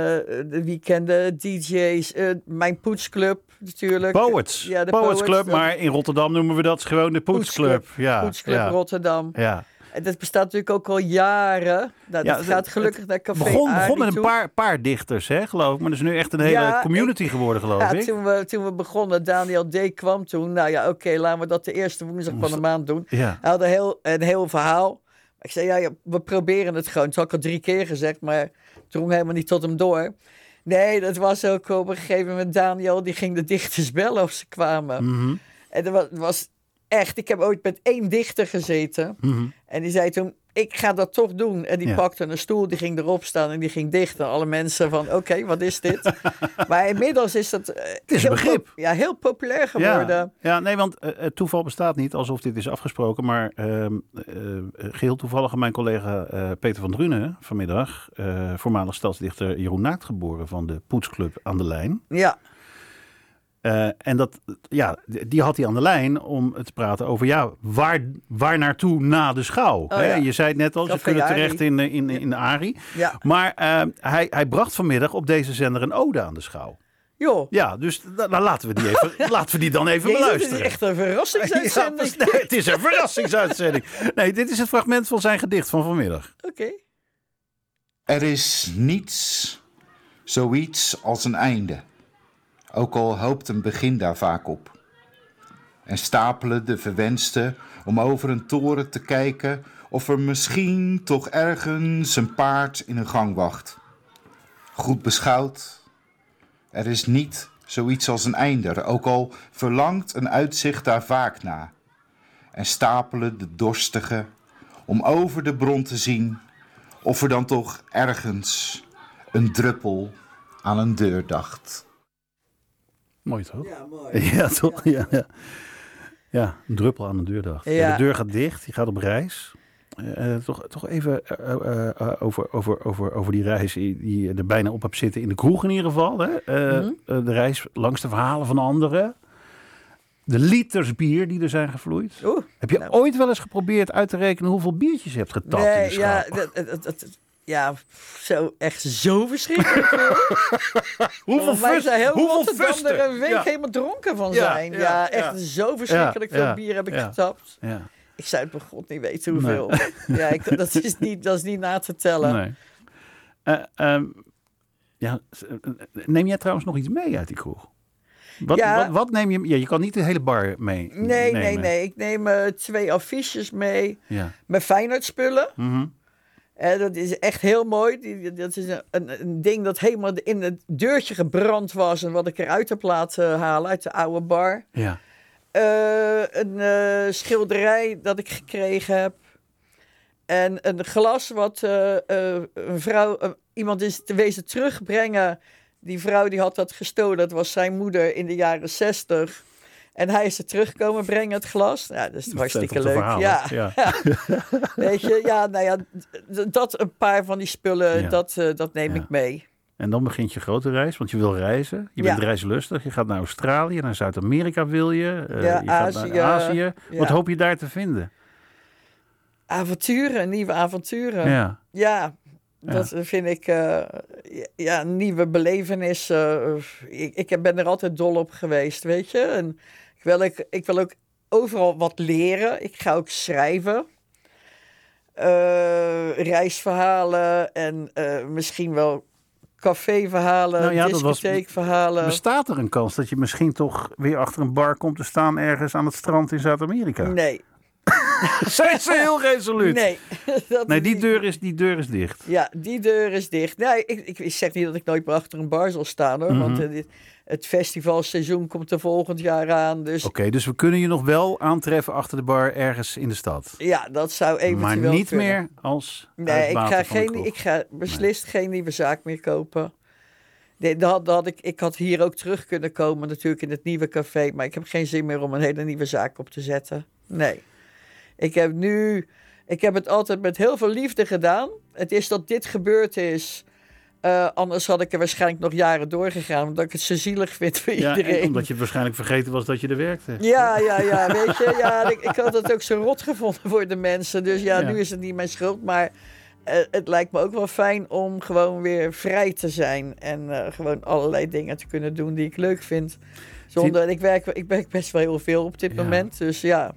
de weekenden, DJ's, eh, mijn poetsclub natuurlijk. Poets. Ja, de Poets Poets, Club, de maar in Rotterdam noemen we dat gewoon de Poets Club. Ja, Poetsclub Rotterdam. ja. En dat bestaat natuurlijk ook al jaren. Nou, Ja, dat het- gaat gelukkig naar Café Begon, Arie begon met een paar, paar dichters, hè, geloof ik. Maar dat is nu echt een hele Ja, community geworden, geloof Ja, ik. toen we, toen we begonnen, Daniel D. kwam toen. Nou ja, oké, laten we dat de eerste woensdag van de maand doen. Ja. Hij had een heel, een heel verhaal. Ik zei, ja, we proberen het gewoon. Dat had ik al drie keer gezegd, maar het drong helemaal niet tot hem door. Nee, dat was ook op een gegeven moment Daniel, die ging de dichters bellen of ze kwamen. Mhm, En dat was, was echt, ik heb ooit met één dichter gezeten. mhm. En die zei toen, ik ga dat toch doen. En die Ja. pakte een stoel, die ging erop staan en die ging dicht. En alle mensen van, oké, wat is dit? maar inmiddels is dat eh, is een begrip. ja, heel populair geworden. Ja, ja, nee, want het toeval bestaat niet alsof dit is afgesproken. Maar eh, geheel toevallig mijn collega Peter van Drunen vanmiddag, voormalig stadsdichter Jeroen Naakt geboren van de Poetsclub aan de lijn. Ja, Eh, en dat, ja, die had hij aan de lijn om te praten over ja, waar, waar naartoe na de schouw. Oh, hè? ja. Je zei het net al, ze kunnen terecht in, in, in, in Arie. ja, Maar eh, hij, hij bracht vanmiddag op deze zender een ode aan de schouw. Joh. Ja, dus dan dan laten we die, even, laten we die dan even Jezus, beluisteren. dit is echt een Ja, verrassingsuitzending. Nee, het is een verrassingsuitzending. Nee, dit is het fragment van zijn gedicht van vanmiddag. Oké. Er is niets zoiets als een einde, ook al hoopt een begin daar vaak op. En stapelen de verwensten om over een toren te kijken of er misschien toch ergens een paard in een gang wacht. Goed beschouwd, er is niet zoiets als een einde, ook al verlangt een uitzicht daar vaak na. En stapelen de dorstigen om over de bron te zien of er dan toch ergens een druppel aan een deur dacht. Mooi toch? Ja, mooi. Ja, toch? Ja, ja. ja een druppel aan de deur dacht. Ja, Ja. de deur gaat dicht, je gaat op reis. Eh, eh, toch, toch even eh, over, over, over, over die reis die je er bijna op hebt zitten in de kroeg in ieder geval. Hè? Mhm. de reis langs de verhalen van anderen. De liters bier die er zijn gevloeid. Oeh. Heb je Nou. ooit wel eens geprobeerd uit te rekenen hoeveel biertjes je hebt getapt in de ja, schaal? dat, dat- dat- ja, zo, echt zo verschrikkelijk veel. Hoeveel Volgens mij fus- zijn heel hoeveel fusten? er een week Ja. helemaal dronken van zijn. ja, echt zo verschrikkelijk veel bier heb ik getapt. Ja, Ik zou het bij god niet weten hoeveel. Ja, ik, dat, is niet, dat is niet na te tellen. nee. Eh, ehm, ja, eh, neem jij trouwens nog iets mee uit die kroeg? Wat, Ja. wat, wat neem je? Ja, je kan niet de hele bar mee. Nee, nemen. nee, nee. Ik neem eh, twee affiches mee. Ja. Mijn Feyenoord spullen. Mhm. Eh, dat is echt heel mooi. Die, dat is een, een, een ding dat helemaal in het deurtje gebrand was. En wat ik eruit heb laten halen uit de oude bar. ja. Eh, een eh, schilderij dat ik gekregen heb. En een glas wat eh, eh, een vrouw, eh, iemand is te wezen terugbrengen. Die vrouw die had dat gestolen. Dat was zijn moeder in de jaren zestig. En hij is het terugkomen brengen, het glas. Ja, dat is hartstikke toch de leuk. verhalen? Ja, ja. weet je. Ja, nou ja, dat een paar van die spullen, Ja. dat, eh, dat neem Ja. ik mee. En dan begint je grote reis, want je wil reizen. Je bent reislustig. Je gaat naar Australië, naar Zuid-Amerika wil je. Ja, je gaat Azië. naar Azië. Wat hoop je daar te vinden? Avonturen, nieuwe avonturen. Ja. Ja, dat vind ik eh, ja, nieuwe belevenissen. Ik, ik ben er altijd dol op geweest, weet je. En wil, ik, ik wil ook overal wat leren. Ik ga ook schrijven. Eh, reisverhalen en eh, misschien wel caféverhalen, Nou ja, was- discotheekverhalen. Bestaat er een kans dat je misschien toch weer achter een bar komt te staan ergens aan het strand in Zuid-Amerika? Nee, Zijn ze heel resoluut? nee. Nee, die niet- deur is, die deur is dicht. Ja, die deur is dicht. Nee, ik, ik, zeg niet dat ik nooit meer achter een bar zal staan hoor. Want Mhm. eh, het festivalseizoen komt er volgend jaar aan. Dus Oké, dus we kunnen je nog wel aantreffen achter de bar ergens in de stad. ja, dat zou eventueel Maar niet kunnen. meer als Nee, ik ga, geen, ik ga beslist geen nieuwe zaak meer kopen. Nee, dat, had- dat had ik, ik had hier ook terug kunnen komen natuurlijk in het nieuwe café. Maar ik heb geen zin meer om een hele nieuwe zaak op te zetten. Nee. Ik heb nu... Ik heb het altijd met heel veel liefde gedaan. Het is dat dit gebeurd is. Eh, anders had ik er waarschijnlijk nog jaren doorgegaan. Omdat ik het zo zielig vind voor Ja, en iedereen. omdat je waarschijnlijk vergeten was dat je er werkte. Ja, ja, ja, weet je. Ja, ik, ik had het ook zo rot gevonden voor de mensen. Dus ja, Ja. nu is het niet mijn schuld. Maar eh, het lijkt me ook wel fijn om gewoon weer vrij te zijn. En eh, gewoon allerlei dingen te kunnen doen die ik leuk vind. Zonder, ik, werk, ik werk best wel heel veel op dit Ja. moment. Dus ja,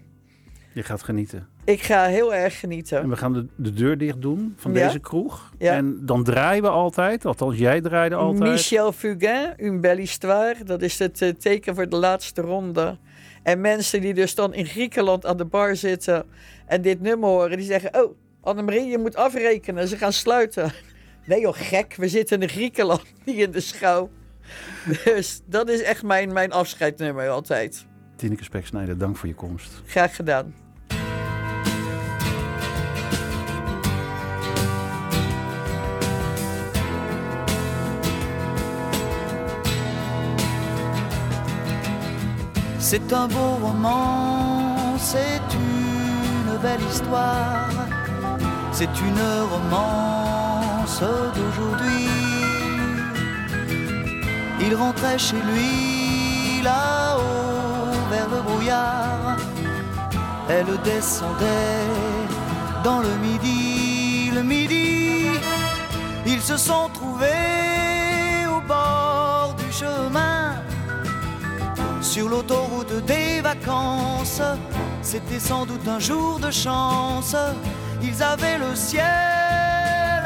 Je gaat genieten. ik ga heel erg En genieten. we gaan de, de deur dicht doen van Ja. deze kroeg. Ja. En dan draaien we altijd, althans jij draaide altijd. Michel Fugain, Une belle histoire. Dat is het eh, teken voor de laatste ronde. En mensen die dus dan in Griekenland aan de bar zitten en dit nummer horen, die zeggen: Oh, Annemarie, je moet afrekenen. Ze gaan sluiten. Nee joh, gek. We zitten in Griekenland, niet in de schouw. Dus dat is echt mijn, mijn afscheidnummer altijd. Tineke Speksnijder, dank voor je komst. Graag gedaan. C'est un beau roman, c'est une belle histoire, c'est une romance d'aujourd'hui. Il rentrait chez lui là-haut vers le brouillard, elle descendait dans le midi, le midi. Ils se sont trouvés au bord du chemin sur l'autoroute des vacances. C'était sans doute un jour de chance. Ils avaient le ciel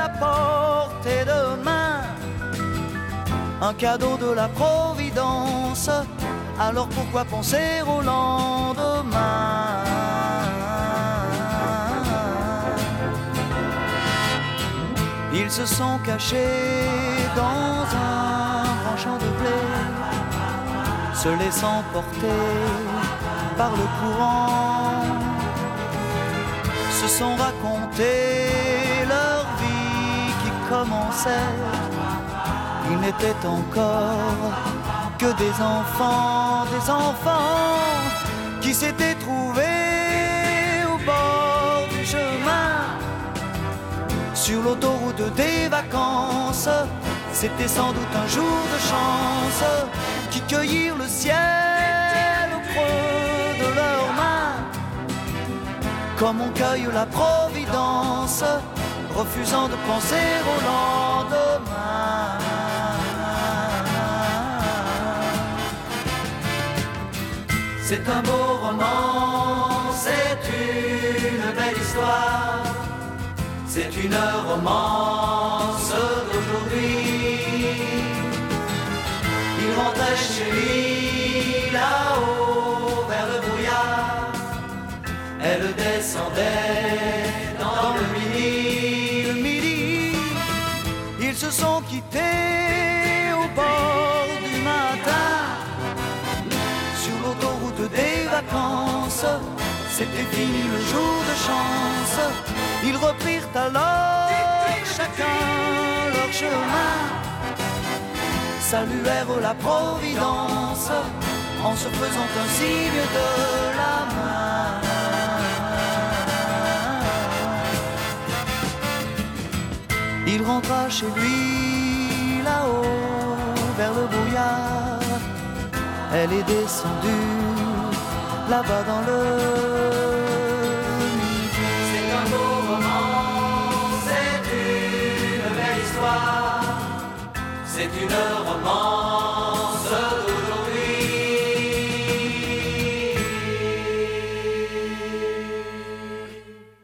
à portée de main, un cadeau de la Providence. Alors pourquoi penser au lendemain? Ils se sont cachés dans se laissant porter par le courant, se sont racontés leur vie qui commençait. Ils n'étaient encore que des enfants, des enfants qui s'étaient trouvés au bord du chemin sur l'autoroute des vacances. C'était sans doute un jour de chance qui cueillirent le ciel au creux de leurs mains. Comme on cueille la providence, refusant de penser au lendemain. C'est un beau roman, c'est une belle histoire. C'est une romance d'aujourd'hui. Il rentrait chez lui là-haut vers le brouillard. Elle descendait dans le midi. Le midi, ils se sont quittés au bord du matin. Sur l'autoroute des vacances, c'était fini le jour de chance. Ils reprirent alors chacun leur chemin, saluèrent la Providence en se faisant un signe de la main. Il rentra chez lui là-haut vers le brouillard. Elle est descendue là-bas dans le c'est une belle histoire. C'est une romance